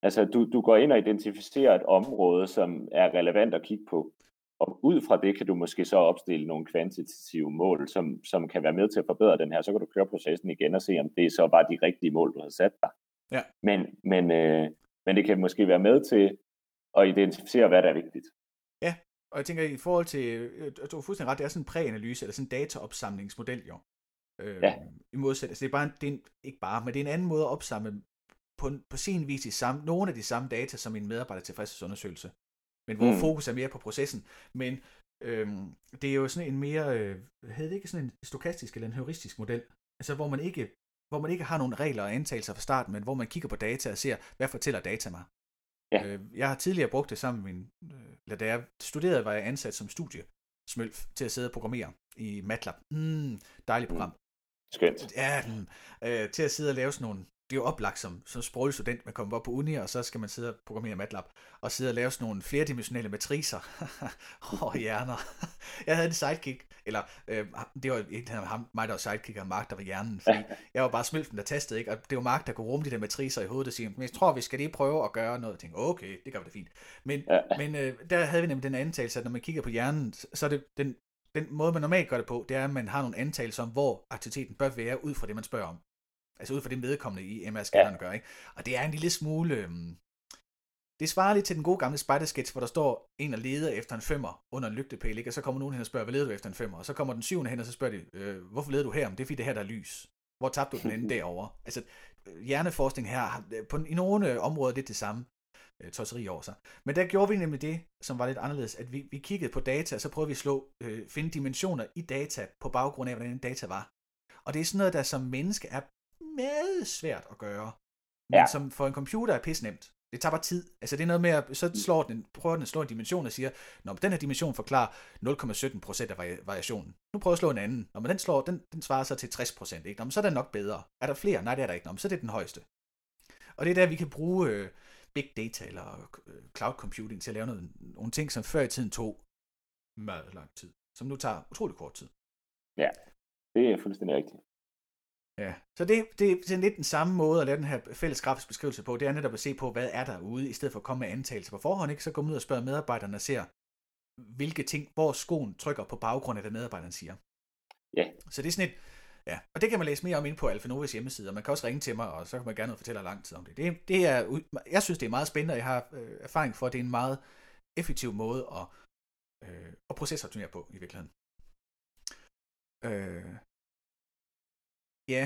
Altså du, du går ind og identificerer et område, som er relevant at kigge på. Og ud fra det kan du måske så opstille nogle kvantitative mål, som, som kan være med til at forbedre den her. Så kan du køre processen igen og se, om det så var de rigtige mål, du har sat dig.
Ja.
Men, men, øh, men det kan måske være med til at identificere, hvad der er vigtigt.
Ja, og jeg tænker, i forhold til, øh, du har fuldstændig ret, det er sådan en præanalyse, eller sådan en dataopsamlingsmodel jo. Øh, ja. I modsætning, altså det er bare, det er en, ikke bare, men det er en anden måde at opsamle på, på sin vis i samme, nogle af de samme data som en medarbejder tilfredshedsundersøgelse. Men hvor mm. fokus er mere på processen. Men øhm, det er jo sådan en mere, øh, hedder det ikke sådan en stokastisk eller en heuristisk model? Altså hvor man ikke hvor man ikke har nogen regler og antagelser fra starten, men hvor man kigger på data og ser, hvad fortæller data mig? Ja. Øh, jeg har tidligere brugt det sammen med min, øh, eller da jeg studerede, var jeg ansat som studiesmølf til at sidde og programmere i MATLAB. Mm, dejligt program. Mm.
Skønt.
Ja, mm, øh, til at sidde og lave sådan nogle det er jo oplagt som, som sproglig student, man kommer op på uni, og så skal man sidde og programmere MATLAB, og sidde og lave sådan nogle flerdimensionelle matricer. (laughs) og hjerner. (laughs) jeg havde en sidekick, eller øh, det var ikke ham, mig, der var sidekick, og Mark, der var hjernen, fordi (laughs) jeg var bare smølfen, der tastede, ikke? og det var Mark, der kunne rumme de der matricer i hovedet og sige, men jeg tror, vi skal lige prøve at gøre noget. Jeg tænkte, okay, det gør vi det fint. Men, men øh, der havde vi nemlig den antagelse, at når man kigger på hjernen, så er det den, den måde, man normalt gør det på, det er, at man har nogle antagelser om, hvor aktiviteten bør være, ud fra det, man spørger om. Altså ud fra det medkommende i MR-scannerne ja. gør, ikke? Og det er en lille smule... Øhm, det svarer lidt til den gode gamle spider hvor der står en og leder efter en femmer under en lygtepæl, ikke? og så kommer nogen hen og spørger, hvad leder du efter en femmer? Og så kommer den syvende hen, og så spørger de, øh, hvorfor leder du her? Men det er fordi det her, der er lys. Hvor tabte du den ende (laughs) derovre? Altså, hjerneforskning her på, i nogle områder lidt det samme øh, tosseri over sig. Men der gjorde vi nemlig det, som var lidt anderledes, at vi, vi kiggede på data, og så prøvede vi at slå, øh, finde dimensioner i data på baggrund af, hvordan data var. Og det er sådan noget, der som menneske er meget svært at gøre. Men ja. som for en computer er pis nemt. Det tager bare tid. Altså det er noget med, at så slår den, prøver den at slå en dimension og siger, Nå, den her dimension forklarer 0,17% af variationen. Nu prøver jeg at slå en anden. Nå, men den, slår, den, den svarer så til 60%. Ikke? Nå, men så er den nok bedre. Er der flere? Nej, det er der ikke. Nå, men så er det den højeste. Og det er der, vi kan bruge øh, big data eller øh, cloud computing til at lave noget, nogle ting, som før i tiden tog meget lang tid. Som nu tager utrolig kort tid.
Ja, det er fuldstændig rigtigt.
Ja, så det, det er sådan lidt den samme måde at lave den her fælles grafisk beskrivelse på, det er netop at se på, hvad er der ude, i stedet for at komme med antagelser på forhånd, ikke? så gå ud og spørge medarbejderne og ser, hvilke ting, hvor skoen trykker på baggrund af, hvad medarbejderen siger.
Ja.
Så det er sådan et, ja, og det kan man læse mere om ind på Alfanovas hjemmeside, og man kan også ringe til mig, og så kan man gerne fortælle lang tid om det. det, det er, jeg synes, det er meget spændende, og jeg har øh, erfaring for, at det er en meget effektiv måde at, øh, at procesoptimere på i virkeligheden. Øh, Ja.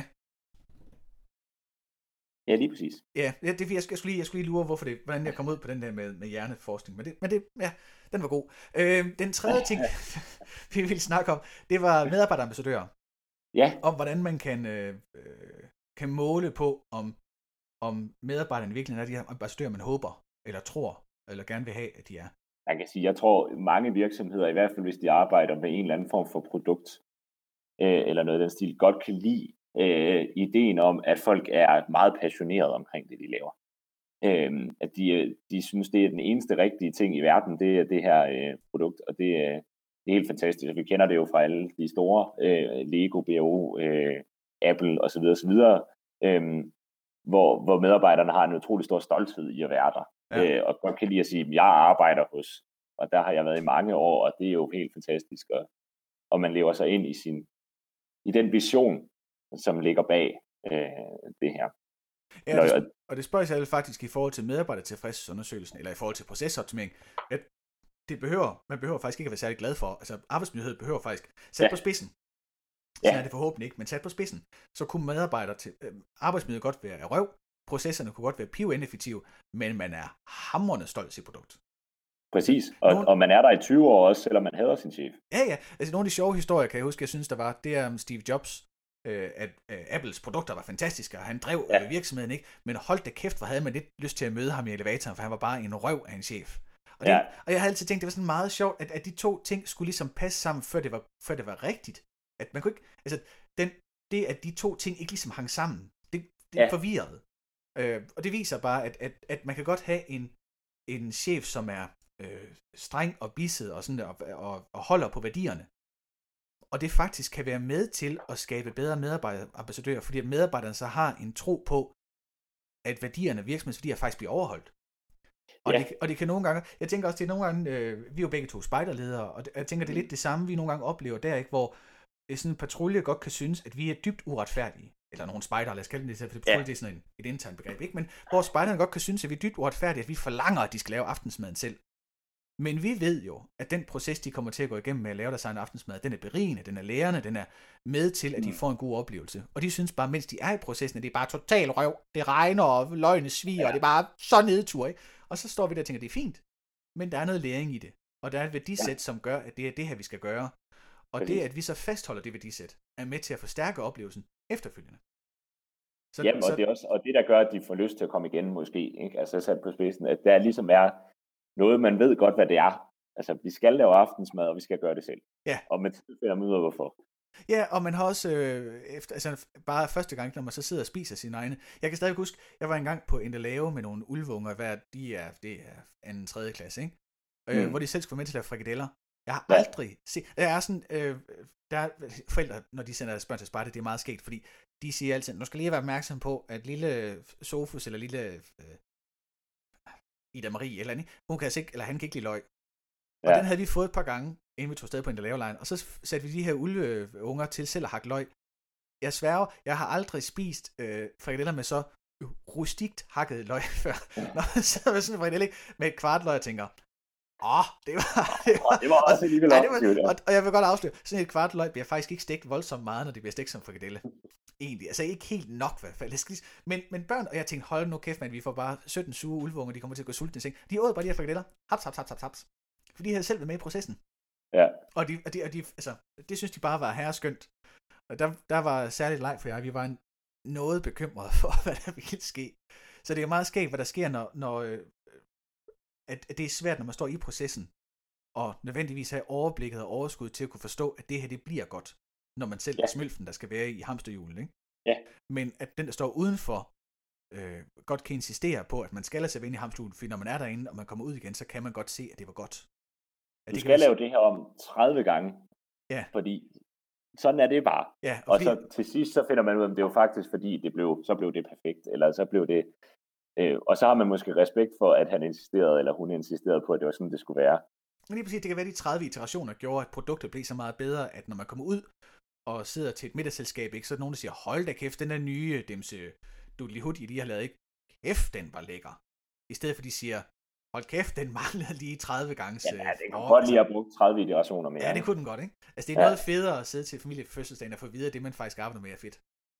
Ja, lige præcis.
Ja, det, det, jeg, jeg, skulle lige, jeg skulle lige lure, hvorfor det, hvordan jeg kom ud på den der med, med hjerneforskning. Men det, men det, ja, den var god. Øh, den tredje ting, (laughs) vi ville snakke om, det var medarbejderambassadører.
Ja.
Om hvordan man kan, øh, kan måle på, om, om medarbejderne virkelig er de her ambassadører, man håber, eller tror, eller gerne vil have, at de er.
Jeg kan sige, jeg tror, mange virksomheder, i hvert fald hvis de arbejder med en eller anden form for produkt, øh, eller noget af den stil, godt kan lide øh, ideen om, at folk er meget passionerede omkring det, de laver. Øh, at de, de synes, det er den eneste rigtige ting i verden, det er det her øh, produkt, og det, øh, det er helt fantastisk. Vi kender det jo fra alle de store, øh, Lego, BO, øh, Apple osv. osv., øh, hvor, hvor medarbejderne har en utrolig stor stolthed i at være der, ja. øh, og godt kan lide at sige, at jeg arbejder hos, og der har jeg været i mange år, og det er jo helt fantastisk, og, og man lever sig ind i sin, i den vision, som ligger bag øh, det her.
Ja, Når, det, og det spørger sig faktisk i forhold til medarbejdertilfredshedsundersøgelsen, eller i forhold til procesoptimering, at det behøver, man behøver faktisk ikke at være særlig glad for. Altså arbejdsmiljøet behøver faktisk, sat ja. på spidsen, så ja. er det forhåbentlig ikke, men sat på spidsen, så kunne medarbejder til, øh, arbejdsmiljøet godt være røv, processerne kunne godt være piv ineffektive, men man er hammerende stolt til produkt.
Præcis, og, nogle... og man er der i 20 år også, selvom man hader sin chef.
Ja, ja. Altså nogle af de sjove historier, kan jeg huske, jeg synes, der var, det er Steve Jobs, øh, at øh, Apples produkter var fantastiske, og han drev ja. øh, virksomheden, ikke? Men hold da kæft, hvor havde man lidt lyst til at møde ham i elevatoren, for han var bare en røv af en chef. Og, det, ja. og jeg har altid tænkt, det var sådan meget sjovt, at, at de to ting skulle ligesom passe sammen, før det var, før det var rigtigt. At man kunne ikke, altså, den, det, at de to ting ikke ligesom hang sammen, det, det ja. forvirrede. Øh, og det viser bare, at, at, at man kan godt have en, en chef, som er øh, streng og bisset og, sådan, og, og, og holder på værdierne. Og det faktisk kan være med til at skabe bedre medarbejderambassadører, fordi medarbejderne så har en tro på, at værdierne, virksomhedsværdier faktisk bliver overholdt. Og, ja. det, og det kan nogle gange, jeg tænker også, det er nogle gange, øh, vi er jo begge to spejderledere, og jeg tænker, det er lidt det samme, vi nogle gange oplever der, ikke, hvor sådan en patrulje godt kan synes, at vi er dybt uretfærdige. Eller nogle spejder, lad os kalde det, for patrulje, ja. det er sådan en, et internt begreb, ikke? Men hvor spejderne godt kan synes, at vi er dybt uretfærdige, at vi forlanger, at de skal lave aftensmaden selv. Men vi ved jo, at den proces, de kommer til at gå igennem med at lave deres egen aftensmad, den er berigende, den er lærende, den er med til, at de mm. får en god oplevelse. Og de synes bare, mens de er i processen, at det er bare total røv. Det regner, og løgne sviger, ja. og det er bare så nedtur, ikke? Og så står vi der og tænker, det er fint. Men der er noget læring i det. Og der er et værdisæt, ja. som gør, at det er det her, vi skal gøre. Og det, at vi så fastholder det værdisæt, er med til at forstærke oplevelsen efterfølgende.
Så, Jamen, og, så... det er også, og det, der gør, at de får lyst til at komme igen måske, ikke? altså sat på spidsen, at der ligesom er noget, man ved godt, hvad det er. Altså, vi skal lave aftensmad, og vi skal gøre det selv.
Ja.
Og man finder ud af, hvorfor.
Ja, og man har også, øh, efter, altså bare første gang, når man så sidder og spiser sine egne. Jeg kan stadig huske, jeg var engang på lave med nogle ulvunger, hvad de er, det er anden, tredje klasse, ikke? Øh, mm. Hvor de selv skulle være med til at lave frikadeller. Jeg har ja. aldrig set, der er sådan, øh, der er forældre, når de sender børn til spejde, det er meget skægt, fordi de siger altid, nu skal lige være opmærksom på, at lille Sofus eller lille øh, Ida Marie eller andet, hun kan altså ikke, eller han kan ikke lide løg. Og ja. den havde vi fået et par gange, inden vi tog sted på en lavelejn, og så satte vi de her ulveunger til selv at hakke løg. Jeg sværger, jeg har aldrig spist øh, frikadeller med så rustikt hakket løg (laughs) før. Når jeg sidder med sådan en frikadelle med et kvart løg, og tænker, Åh, oh, det var...
Det var, det var også alligevel (laughs)
var, og, og, jeg vil godt afsløre, sådan et kvart løg bliver faktisk ikke stegt voldsomt meget, når det bliver stegt som frikadelle. Egentlig, altså ikke helt nok i hvert fald. Jeg skal lige, men, men børn, og jeg tænkte, hold nu kæft, man, vi får bare 17 sure ulveunger, de kommer til at gå sultne i seng. De åd bare de her frikadeller. Haps, haps, haps, haps, haps. For de havde selv været med i processen.
Ja.
Og, de, og, de, og de, altså, det synes de bare var herreskønt. Og der, der var særligt leg for jer. Vi var en, noget bekymrede for, (laughs) hvad der ville ske. Så det er meget skægt, hvad der sker, når, når øh, at, at det er svært, når man står i processen, og nødvendigvis have overblikket og overskud til at kunne forstå, at det her, det bliver godt, når man selv ja. er smølfen, der skal være i hamsterhjulet, ikke?
Ja.
Men at den, der står udenfor, øh, godt kan insistere på, at man skal lade sig ind i hamsterhjulet, fordi når man er derinde, og man kommer ud igen, så kan man godt se, at det var godt.
At du det skal lave det her om 30 gange,
ja.
fordi sådan er det bare.
Ja,
og, og fordi... så til sidst, så finder man ud af, at det var faktisk, fordi det blev, så blev det perfekt, eller så blev det Øh, og så har man måske respekt for, at han insisterede, eller hun insisterede på, at det var sådan, det skulle være.
Men lige præcis, det kan være, at de 30 iterationer gjorde, at produktet blev så meget bedre, at når man kommer ud og sidder til et middagsselskab, ikke, så er der nogen, der siger, hold da kæft, den der nye Demse Dudley Hood, I lige har lavet, ikke? Kæft, den var lækker. I stedet for, de siger, hold kæft, den manglede lige 30 gange.
Ja, det kunne godt lige have brugt 30 iterationer mere.
Ja, det kunne den godt, ikke? Altså, det er ja. noget federe at sidde til familiefødselsdagen og få videre, det, man faktisk arbejder med, er fedt.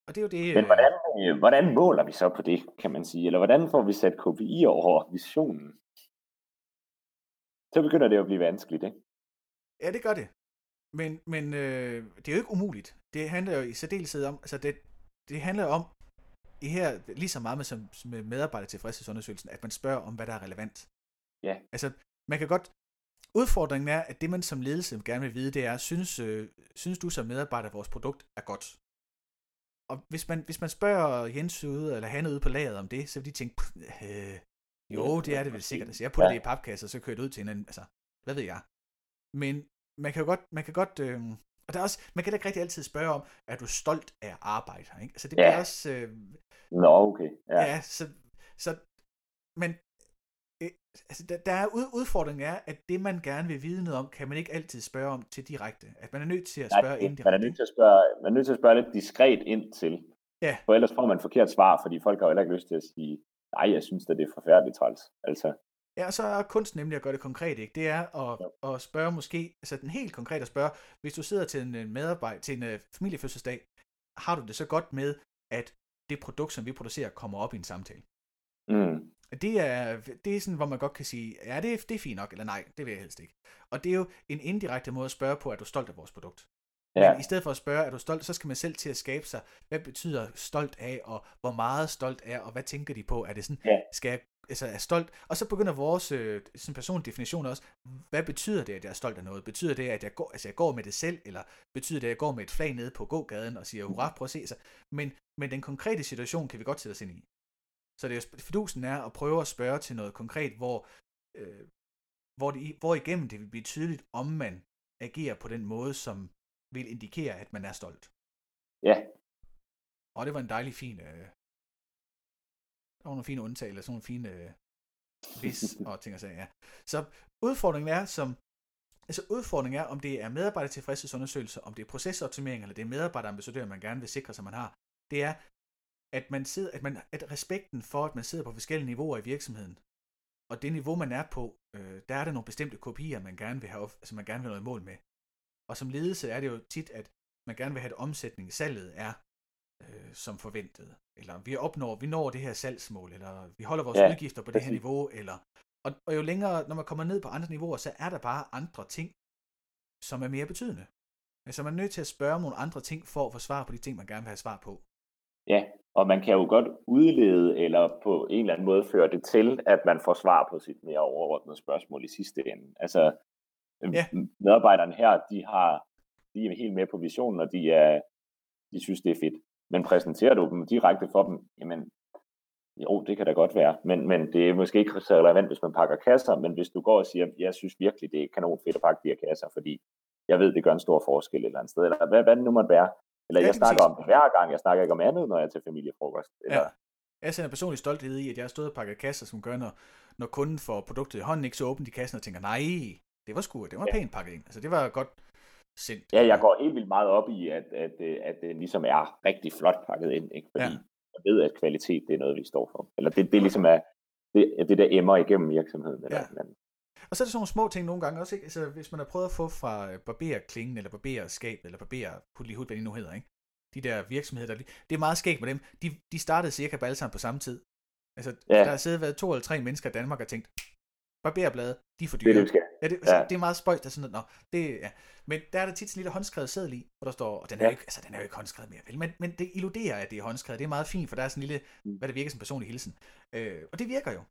Og det er jo det...
Men hvordan, øh, hvordan måler vi så på det, kan man sige? Eller hvordan får vi sat KPI over visionen? Så begynder det at blive vanskeligt, ikke?
Ja, det gør det. Men, men øh, det er jo ikke umuligt. Det handler jo i særdeleshed om, altså det, det handler om, i her lige så meget med, som, med medarbejder tilfredshedsundersøgelsen, at man spørger om, hvad der er relevant.
Ja.
Altså, man kan godt, udfordringen er, at det man som ledelse gerne vil vide, det er, synes, øh, synes du som medarbejder, at vores produkt er godt? og hvis man, hvis man spørger Jens ude, eller han ude på lageret om det, så vil de tænke, øh, jo, det er det vel sikkert. Altså, jeg putter ja. det i papkasser, så kører det ud til en anden, altså, hvad ved jeg. Men man kan godt, man kan godt, øh, og der er også, man kan da ikke rigtig altid spørge om, er du stolt af arbejde? Ikke? Altså det bliver ja. også... Øh,
Nå, okay. Ja,
ja så, så, men altså, der, der er udfordringen er, at det, man gerne vil vide noget om, kan man ikke altid spørge om til direkte. At man er nødt til at spørge
Nej,
indirekte.
Man er nødt til at spørge, man er nødt til at spørge lidt diskret ind til.
Ja.
For ellers får man forkert svar, fordi folk har jo heller ikke lyst til at sige, nej, jeg synes at det er forfærdeligt træls. Altså.
Ja, så er kunst nemlig at gøre det konkret, ikke? Det er at, ja. at spørge måske, altså den helt konkret at spørge, hvis du sidder til en medarbejder, til en uh, familiefødselsdag, har du det så godt med, at det produkt, som vi producerer, kommer op i en samtale?
Mm.
Det er, det er sådan, hvor man godt kan sige, ja, det er, det er fint nok, eller nej, det vil jeg helst ikke. Og det er jo en indirekte måde at spørge på, at du er stolt af vores produkt. Ja. Men i stedet for at spørge, er du stolt, så skal man selv til at skabe sig, hvad betyder stolt af, og hvor meget stolt er, og hvad tænker de på? Er det sådan, ja. skal jeg altså er stolt. Og så begynder vores øh, sådan personlig definition også, hvad betyder det, at jeg er stolt af noget? Betyder det, at jeg går, altså jeg går med det selv, eller betyder det, at jeg går med et flag nede på gågaden og siger, hurra, prøv at se sig. Men, men den konkrete situation kan vi godt sætte os ind i. Så det er, fidusen er at prøve at spørge til noget konkret, hvor, øh, hvor, det, hvor igennem det vil blive tydeligt, om man agerer på den måde, som vil indikere, at man er stolt.
Ja.
Og det var en dejlig fin, øh, der var nogle fine undtagelser, sådan nogle fine øh, vis (laughs) og ting og sager. Ja. Så udfordringen er, som Altså udfordringen er, om det er medarbejdertilfredshedsundersøgelser, om det er procesoptimering, eller det er medarbejderambassadør, man gerne vil sikre sig, man har. Det er, at man sidder, at man, at respekten for, at man sidder på forskellige niveauer i virksomheden, og det niveau, man er på, øh, der er der nogle bestemte kopier, man gerne vil have, altså man gerne vil have noget mål med. Og som ledelse er det jo tit, at man gerne vil have, at omsætning i salget er øh, som forventet. Eller vi opnår, vi når det her salgsmål, eller vi holder vores ja, udgifter på det her niveau, eller og, og jo længere, når man kommer ned på andre niveauer, så er der bare andre ting, som er mere betydende. Altså man er nødt til at spørge om nogle andre ting, for at få svar på de ting, man gerne vil have svar på.
Ja, og man kan jo godt udlede, eller på en eller anden måde føre det til, at man får svar på sit mere overordnede spørgsmål i sidste ende. Altså, ja. medarbejderne her, de har de er helt med på visionen, og de, er, de synes, det er fedt. Men præsenterer du dem direkte for dem, jamen, jo, det kan da godt være, men, men det er måske ikke så relevant, hvis man pakker kasser, men hvis du går og siger, jeg synes virkelig, det er kanon fedt at pakke de her kasser, fordi jeg ved, det gør en stor forskel et eller andet sted, eller hvad, hvad det nu måtte være. Eller ja, jeg snakker om det hver gang, jeg snakker ikke om andet, når jeg er til familiefrokost. Eller... Ja.
Jeg sender personlig stolthed i, at jeg har stået og pakket kasser, som gør, når, når kunden får produktet i hånden, ikke så åbner de kassen og tænker, nej, det var sgu, det var ja. pænt pakket ind. Altså det var godt sendt.
Ja, jeg går helt vildt meget op i, at, at, at, at det ligesom er rigtig flot pakket ind, ikke? fordi ja jeg ved, at kvalitet det er noget, vi står for. Eller det, det ligesom er det, det der emmer igennem virksomheden. Eller,
ja. Men... Og så er det sådan nogle små ting nogle gange også, ikke? Altså, hvis man har prøvet at få fra øh, barberklingen, eller barberskab, eller barber, put hvad det nu hedder, ikke? De der virksomheder, der, det er meget skægt med dem. De, de startede cirka på alle sammen på samme tid. Altså, ja. der har siddet været to eller tre mennesker i Danmark og tænkt, barberblade, de er for dyre.
Det er det,
Ja, det, altså, ja. det er meget spøjt, der sådan noget. Nå, det, ja. Men der er der tit sådan en lille håndskrevet seddel i, hvor der står, og den er, ja. ikke, altså, den er jo ikke håndskrevet mere, vel? Men, men det illuderer, at det er håndskrevet. Det er meget fint, for der er sådan en lille, mm. hvad det virker som personlig hilsen. Øh, og det virker jo.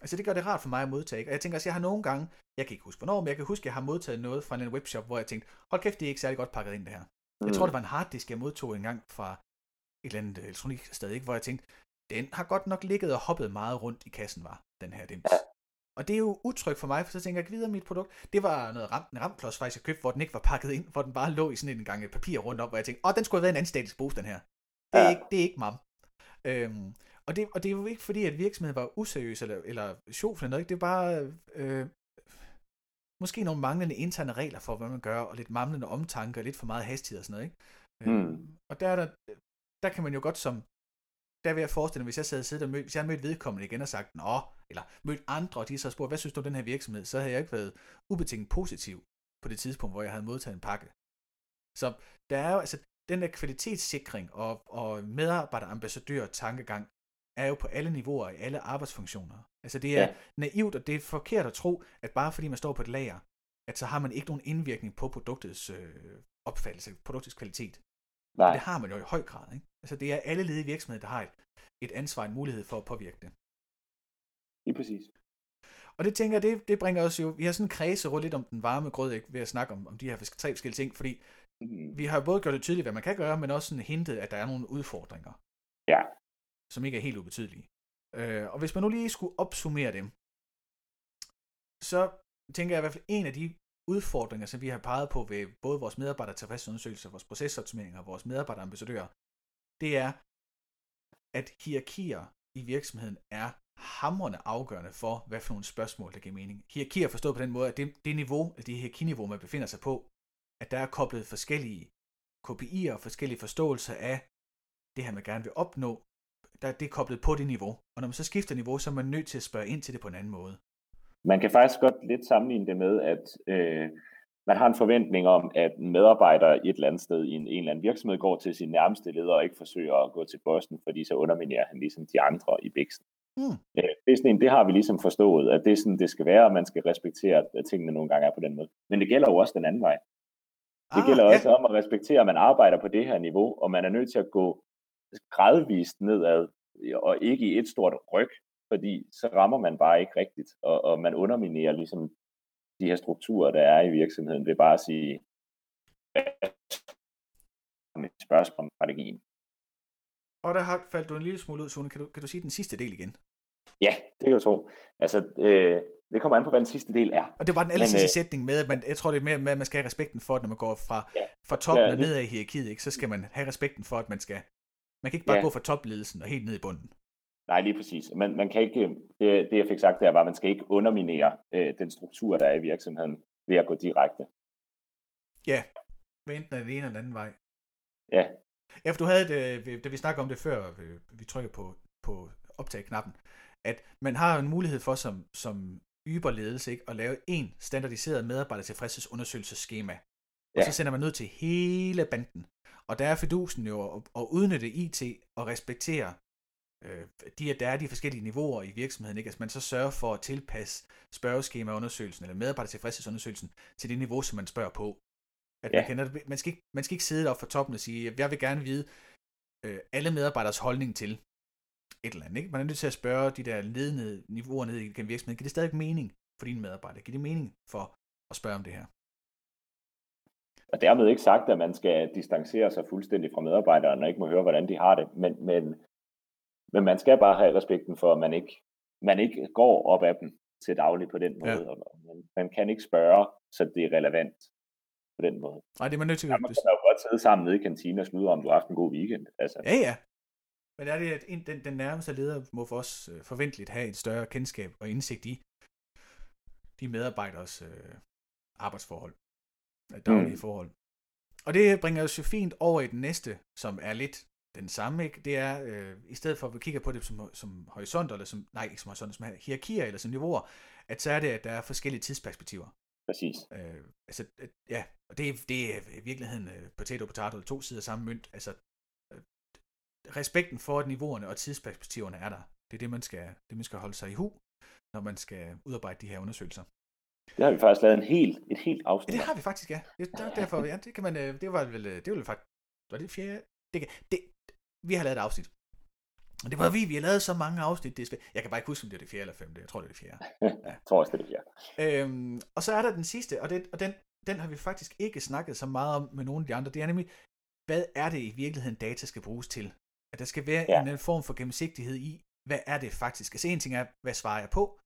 Altså det gør det rart for mig at modtage. Og jeg tænker også, jeg har nogle gange, jeg kan ikke huske hvornår, men jeg kan huske, at jeg har modtaget noget fra en webshop, hvor jeg tænkte, hold kæft, det er ikke særlig godt pakket ind det her. Mm. Jeg tror, det var en harddisk, jeg modtog en gang fra et eller andet elektronik sted, ikke? hvor jeg tænkte, den har godt nok ligget og hoppet meget rundt i kassen, var den her dims. Ja. Og det er jo utryg for mig, for så tænker jeg, videre mit produkt. Det var noget ram, en ramklods faktisk, jeg købte, hvor den ikke var pakket ind, hvor den bare lå i sådan en gang papir rundt op, hvor jeg tænkte, åh, den skulle have været en anden statisk pose, den her. Det er, ja. ikke, det er ikke mam. Øhm, og, det, og det er jo ikke fordi, at virksomheden var useriøs eller, eller sjov eller noget, ikke? det er bare øh, måske nogle manglende interne regler for, hvad man gør, og lidt manglende omtanke, og lidt for meget hastighed og sådan noget. Ikke?
Mm. Øhm,
og der, der, der kan man jo godt som der vil jeg forestille mig, hvis jeg sad siddet og mød, hvis jeg havde mødt vedkommende igen og sagt, nå, eller mødt andre, og de så spurgt, hvad synes du om den her virksomhed, så havde jeg ikke været ubetinget positiv på det tidspunkt, hvor jeg havde modtaget en pakke. Så der er jo, altså, den der kvalitetssikring og, og medarbejderambassadør tankegang er jo på alle niveauer i alle arbejdsfunktioner. Altså det er ja. naivt, og det er forkert at tro, at bare fordi man står på et lager, at så har man ikke nogen indvirkning på produktets øh, opfattelse, produktets kvalitet. Nej. Det har man jo i høj grad. Ikke? Altså det er alle ledige virksomheder, der har et, et ansvar, en mulighed for at påvirke det.
Lige præcis.
Og det tænker jeg, det, det bringer os jo, vi har sådan kredse rundt lidt om den varme grød, ikke, ved at snakke om, om de her tre forskellige ting, fordi mm. vi har både gjort det tydeligt, hvad man kan gøre, men også sådan hintet, at der er nogle udfordringer.
Ja.
Som ikke er helt ubetydelige. Øh, og hvis man nu lige skulle opsummere dem, så tænker jeg i hvert fald, en af de udfordringer, som vi har peget på ved både vores medarbejder tilfredsundersøgelser, vores procesoptimeringer og vores medarbejderambassadører, det er, at hierarkier i virksomheden er hamrende afgørende for, hvad for nogle spørgsmål, der giver mening. Hierarkier forstået på den måde, at det, det niveau, det hierarkiniveau, man befinder sig på, at der er koblet forskellige KPI'er og forskellige forståelser af det her, man gerne vil opnå, der det er koblet på det niveau. Og når man så skifter niveau, så er man nødt til at spørge ind til det på en anden måde.
Man kan faktisk godt lidt sammenligne det med, at øh, man har en forventning om, at en medarbejder i et eller andet sted i en, en eller anden virksomhed går til sin nærmeste leder og ikke forsøger at gå til bossen, fordi så underminerer han ligesom de andre i bæksten. Mm. Øh, det, er sådan en, det har vi ligesom forstået, at det er sådan, det skal være, og man skal respektere, at tingene nogle gange er på den måde. Men det gælder jo også den anden vej. Det ah, gælder ja. også om at respektere, at man arbejder på det her niveau, og man er nødt til at gå gradvist nedad, og ikke i et stort ryg, fordi så rammer man bare ikke rigtigt, og, og man underminerer ligesom de her strukturer, der er i virksomheden, ved bare at sige, et spørgsmål om strategien.
Og der har faldt du en lille smule ud, Sune. Kan du, kan du sige den sidste del igen?
Ja, det kan jeg tro. Altså, øh, det kommer an på, hvad den sidste del er.
Og det var den aller sidste øh, sætning med, at man, jeg tror, det er mere med, at man skal have respekten for, at når man går fra, ja, fra toppen ja, og nedad i hierarkiet, ikke, så skal man have respekten for, at man skal... Man kan ikke bare ja. gå fra topledelsen og helt ned i bunden.
Nej, lige præcis. Man, man kan ikke, det, det jeg fik sagt der var, at man skal ikke underminere øh, den struktur, der er i virksomheden, ved at gå direkte.
Ja, hvad enten er det ene eller den anden vej.
Ja.
Ja, for du havde det, da vi snakkede om det før, vi trykker på, på optag-knappen, at man har en mulighed for som, som yberledelse ikke, at lave en standardiseret medarbejdertilfredshedsundersøgelsesskema. Ja. Og så sender man ud til hele banden. Og der er fidusen jo at, at udnytte IT og respektere øh, de, der er de forskellige niveauer i virksomheden, ikke? Altså man så sørger for at tilpasse spørgeskemaundersøgelsen eller medarbejdertilfredshedsundersøgelsen til det niveau, som man spørger på. At ja. man, kan, man, skal ikke, man skal ikke sidde op for toppen og sige, jeg vil gerne vide øh, alle medarbejderes holdning til et eller andet. Ikke? Man er nødt til at spørge de der ledende niveauer ned i en virksomhed, giver det stadig mening for dine medarbejdere? Giver det mening for at spørge om det her?
Og dermed ikke sagt, at man skal distancere sig fuldstændig fra medarbejderne og ikke må høre, hvordan de har det, men, men, men man skal bare have respekten for, at man ikke, man ikke går op af dem til daglig på den måde. Ja. Og man, man kan ikke spørge, så det er relevant på den måde.
Nej, det er man nødt til.
Ja, man kan jo godt sidde sammen nede i kantinen og slude om, du har haft en god weekend. Altså.
Ja, ja. Men er det, at den, den nærmeste leder må for os øh, forventeligt have et større kendskab og indsigt i de medarbejderes øh, arbejdsforhold, øh, daglige mm. forhold. Og det bringer os jo fint over i den næste, som er lidt den samme, ikke? Det er, øh, i stedet for at vi kigger på det som, som horisonter, eller som, nej, ikke som horisonter, som hierarkier eller som niveauer, at så er det, at der er forskellige tidsperspektiver.
Præcis.
Øh, altså, ja, og det, det er i virkeligheden øh, potato potato, to sider samme mønt. Altså, øh, respekten for, at niveauerne og tidsperspektiverne er der. Det er det, man skal, det, man skal holde sig i hu, når man skal udarbejde de her undersøgelser.
Det har vi faktisk lavet en helt, et helt afsnit.
Ja, det har vi faktisk, ja. Det, der, derfor, ja, det kan man, øh, det var vel, øh, det var faktisk, var det fjerde? Det, det, vi har lavet et afsnit. Og det var vi, vi har lavet så mange afsnit. Det er jeg kan bare ikke huske, om det er det fjerde eller femte. Jeg tror, det er det fjerde.
Ja. (laughs) jeg tror også, det er det
fjerde. Øhm, og så er der den sidste, og, den, og den, den har vi faktisk ikke snakket så meget om med nogle af de andre. Det er nemlig, hvad er det i virkeligheden, data skal bruges til? At der skal være ja. en, en form for gennemsigtighed i, hvad er det faktisk? Altså en ting er, hvad svarer jeg på,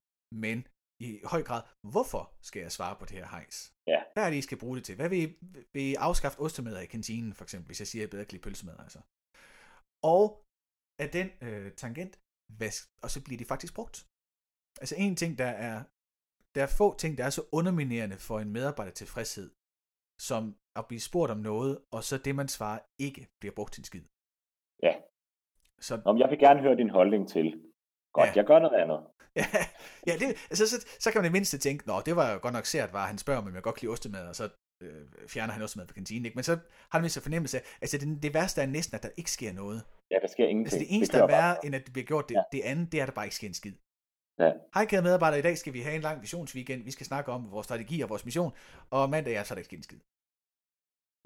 men i høj grad, hvorfor skal jeg svare på det her hejs?
Ja.
Hvad er det, I skal bruge det til? Hvad vil I, vil I afskaffe ostemad i kantinen, for eksempel, hvis jeg siger, at jeg bedre kan lide pølsemad, altså? Og af den øh, tangent, hvad, og så bliver de faktisk brugt. Altså en ting, der er, der er få ting, der er så underminerende for en medarbejder tilfredshed, som at blive spurgt om noget, og så det, man svarer, ikke bliver brugt til en skid.
Ja. Så, om jeg vil gerne høre din holdning til. Godt, ja. jeg gør noget andet.
Ja, (laughs) ja det, altså, så, så kan man i mindste tænke, nå, det var jo godt nok sært, var han spørger mig, om jeg godt kan lide ostemad, og så øh, fjerner han også mad på kantinen. Ikke? Men så har han vist en fornemmelse af, altså det, det værste er næsten, at der ikke sker noget.
Ja, der sker ingenting.
Altså det eneste, det der er værre, end at det bliver gjort det, ja. det andet, det er, at der bare ikke sker en skid. Ja. Hej kære medarbejdere, i dag skal vi have en lang visionsweekend. Vi skal snakke om vores strategi og vores mission. Og mandag er så der ikke en skid.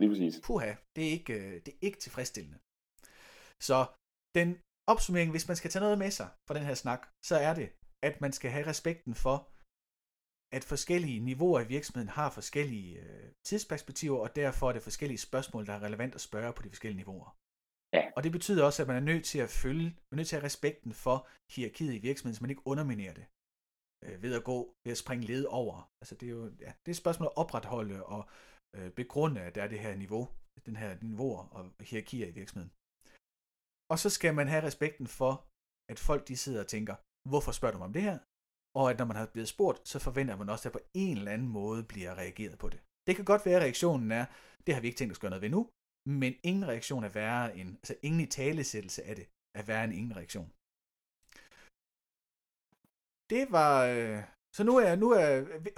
Lige præcis.
Puha, det er ikke, øh, det er ikke tilfredsstillende. Så den opsummering, hvis man skal tage noget med sig fra den her snak, så er det, at man skal have respekten for, at forskellige niveauer i virksomheden har forskellige øh, tidsperspektiver, og derfor er det forskellige spørgsmål, der er relevant at spørge på de forskellige niveauer.
Ja.
Og det betyder også, at man er nødt til at følge, man er nødt til at have respekten for hierarkiet i virksomheden, så man ikke underminerer det øh, ved at gå, ved at springe led over. Altså det er jo, ja, det er et spørgsmål at opretholde og øh, begrunde, at der er det her niveau, den her niveauer og hierarkier i virksomheden. Og så skal man have respekten for, at folk de sidder og tænker, hvorfor spørger du mig om det her? Og at når man har blevet spurgt, så forventer man også, at på en eller anden måde bliver reageret på det. Det kan godt være, at reaktionen er, det har vi ikke tænkt os at gøre noget ved nu, men ingen reaktion er værre end, altså ingen i talesættelse af det, er værre end ingen reaktion. Det var, øh, så nu er, nu er,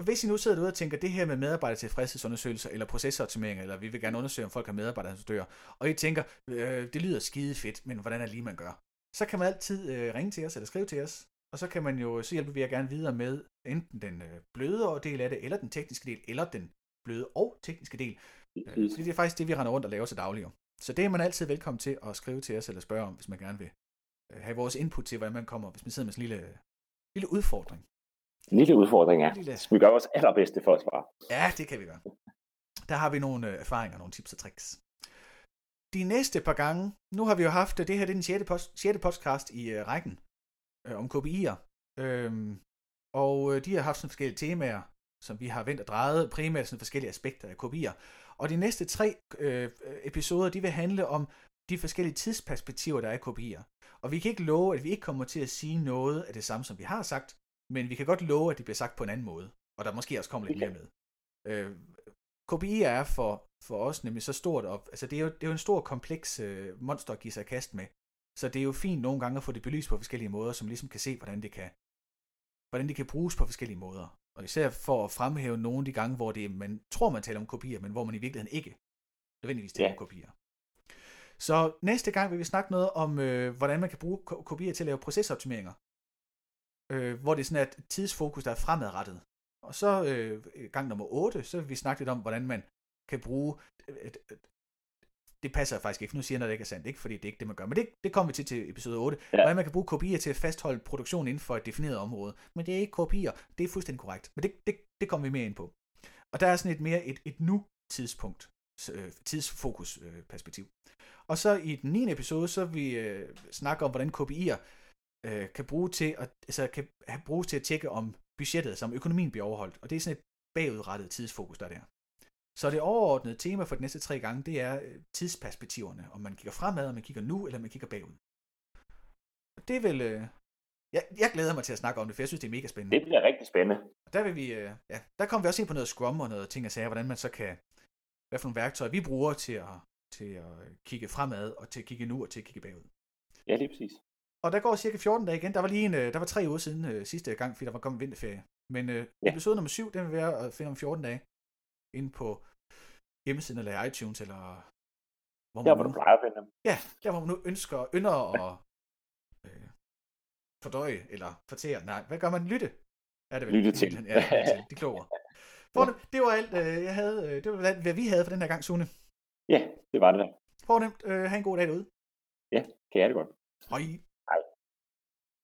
hvis I nu sidder derude og tænker, det her med medarbejder tilfredshedsundersøgelser eller procesoptimeringer, eller vi vil gerne undersøge, om folk har medarbejderambassadører, og I tænker, øh, det lyder skide fedt, men hvordan er det lige, man gør? Så kan man altid øh, ringe til os, eller skrive til os, og så kan man jo, så hjælper vi jer gerne videre med enten den øh, bløde del af det, eller den tekniske del, eller den bløde og tekniske del. Øh, det er faktisk det, vi render rundt og laver til daglig. Så det er man altid velkommen til at skrive til os eller spørge om, hvis man gerne vil øh, have vores input til, hvordan man kommer, hvis man sidder med sådan en lille, lille udfordring.
En lille udfordring, ja. Lille... Vi gør vores allerbedste for at svare.
Ja, det kan vi gøre. Der har vi nogle erfaringer, nogle tips og tricks. De næste par gange, nu har vi jo haft, det her det er den 6. Post, 6. podcast i uh, rækken øh, om KPI'er. Øhm, og øh, de har haft sådan forskellige temaer, som vi har vendt og drejet, primært sådan forskellige aspekter af KPI'er. Og de næste tre øh, episoder, de vil handle om de forskellige tidsperspektiver, der er i KPI'er. Og vi kan ikke love, at vi ikke kommer til at sige noget af det samme, som vi har sagt, men vi kan godt love, at det bliver sagt på en anden måde. Og der måske også kommer lidt mere med. Øh, KPI'er er for, for os nemlig så stort op. Altså det er jo, det er jo en stor, kompleks øh, monster at give sig kast med. Så det er jo fint nogle gange at få det belyst på forskellige måder, som ligesom kan se, hvordan det kan, hvordan det kan bruges på forskellige måder. Og især for at fremhæve nogle af de gange, hvor det, man tror, man taler om kopier, men hvor man i virkeligheden ikke nødvendigvis taler ja. om kopier. Så næste gang vil vi snakke noget om, øh, hvordan man kan bruge kopier til at lave procesoptimeringer. Øh, hvor det er sådan et tidsfokus, der er fremadrettet. Og så øh, gang nummer 8, så vil vi snakke lidt om, hvordan man kan bruge... Et, et, det passer faktisk ikke, nu siger jeg noget, der ikke er sandt, ikke? fordi det er ikke det, man gør. Men det, det kommer vi til til episode 8. Ja. Hvordan man kan bruge kopier til at fastholde produktion inden for et defineret område. Men det er ikke kopier, det er fuldstændig korrekt. Men det, det, det kommer vi mere ind på. Og der er sådan et mere et, et nu-tidspunkt, øh, tidsfokus øh, perspektiv. Og så i den 9. episode, så vi øh, snakker om, hvordan KPI'er øh, kan, bruge til at, altså, kan bruges til at tjekke, om budgettet, som økonomien bliver overholdt. Og det er sådan et bagudrettet tidsfokus, der er der. Så det overordnede tema for de næste tre gange, det er øh, tidsperspektiverne. Om man kigger fremad, om man kigger nu, eller man kigger bagud. Det er vel... Øh, jeg, jeg glæder mig til at snakke om det, for jeg synes, det er mega spændende.
Det bliver rigtig spændende.
Der vil vi, øh, ja, der kommer vi også ind på noget Scrum og noget ting og sager, hvordan man så kan, hvad for nogle værktøjer vi bruger til at, til at kigge fremad, og til at kigge nu, og til at kigge bagud.
Ja, det er præcis.
Og der går cirka 14 dage igen. Der var lige en, der var tre uger siden øh, sidste gang, fordi der var kommet vinterferie. Men øh, ja. episode nummer 7, den vil være at finde om 14 dage. Inde på hjemmesiden eller iTunes, eller
hvor man, der, hvor du plejer at finde dem.
Ja, der hvor man nu ønsker, ynder at øh, fordøje, eller fortære. Nej, hvad gør man? Lytte.
Er det vel? Lytte til.
Ja, til. De kloger. (laughs) Fornem, det var alt, øh, jeg havde, øh, det var alt, hvad vi havde for den her gang, Sune.
Ja, det var det der.
Fornemt. Øh, ha' en god dag derude.
Ja, kan jeg det godt.
Hej.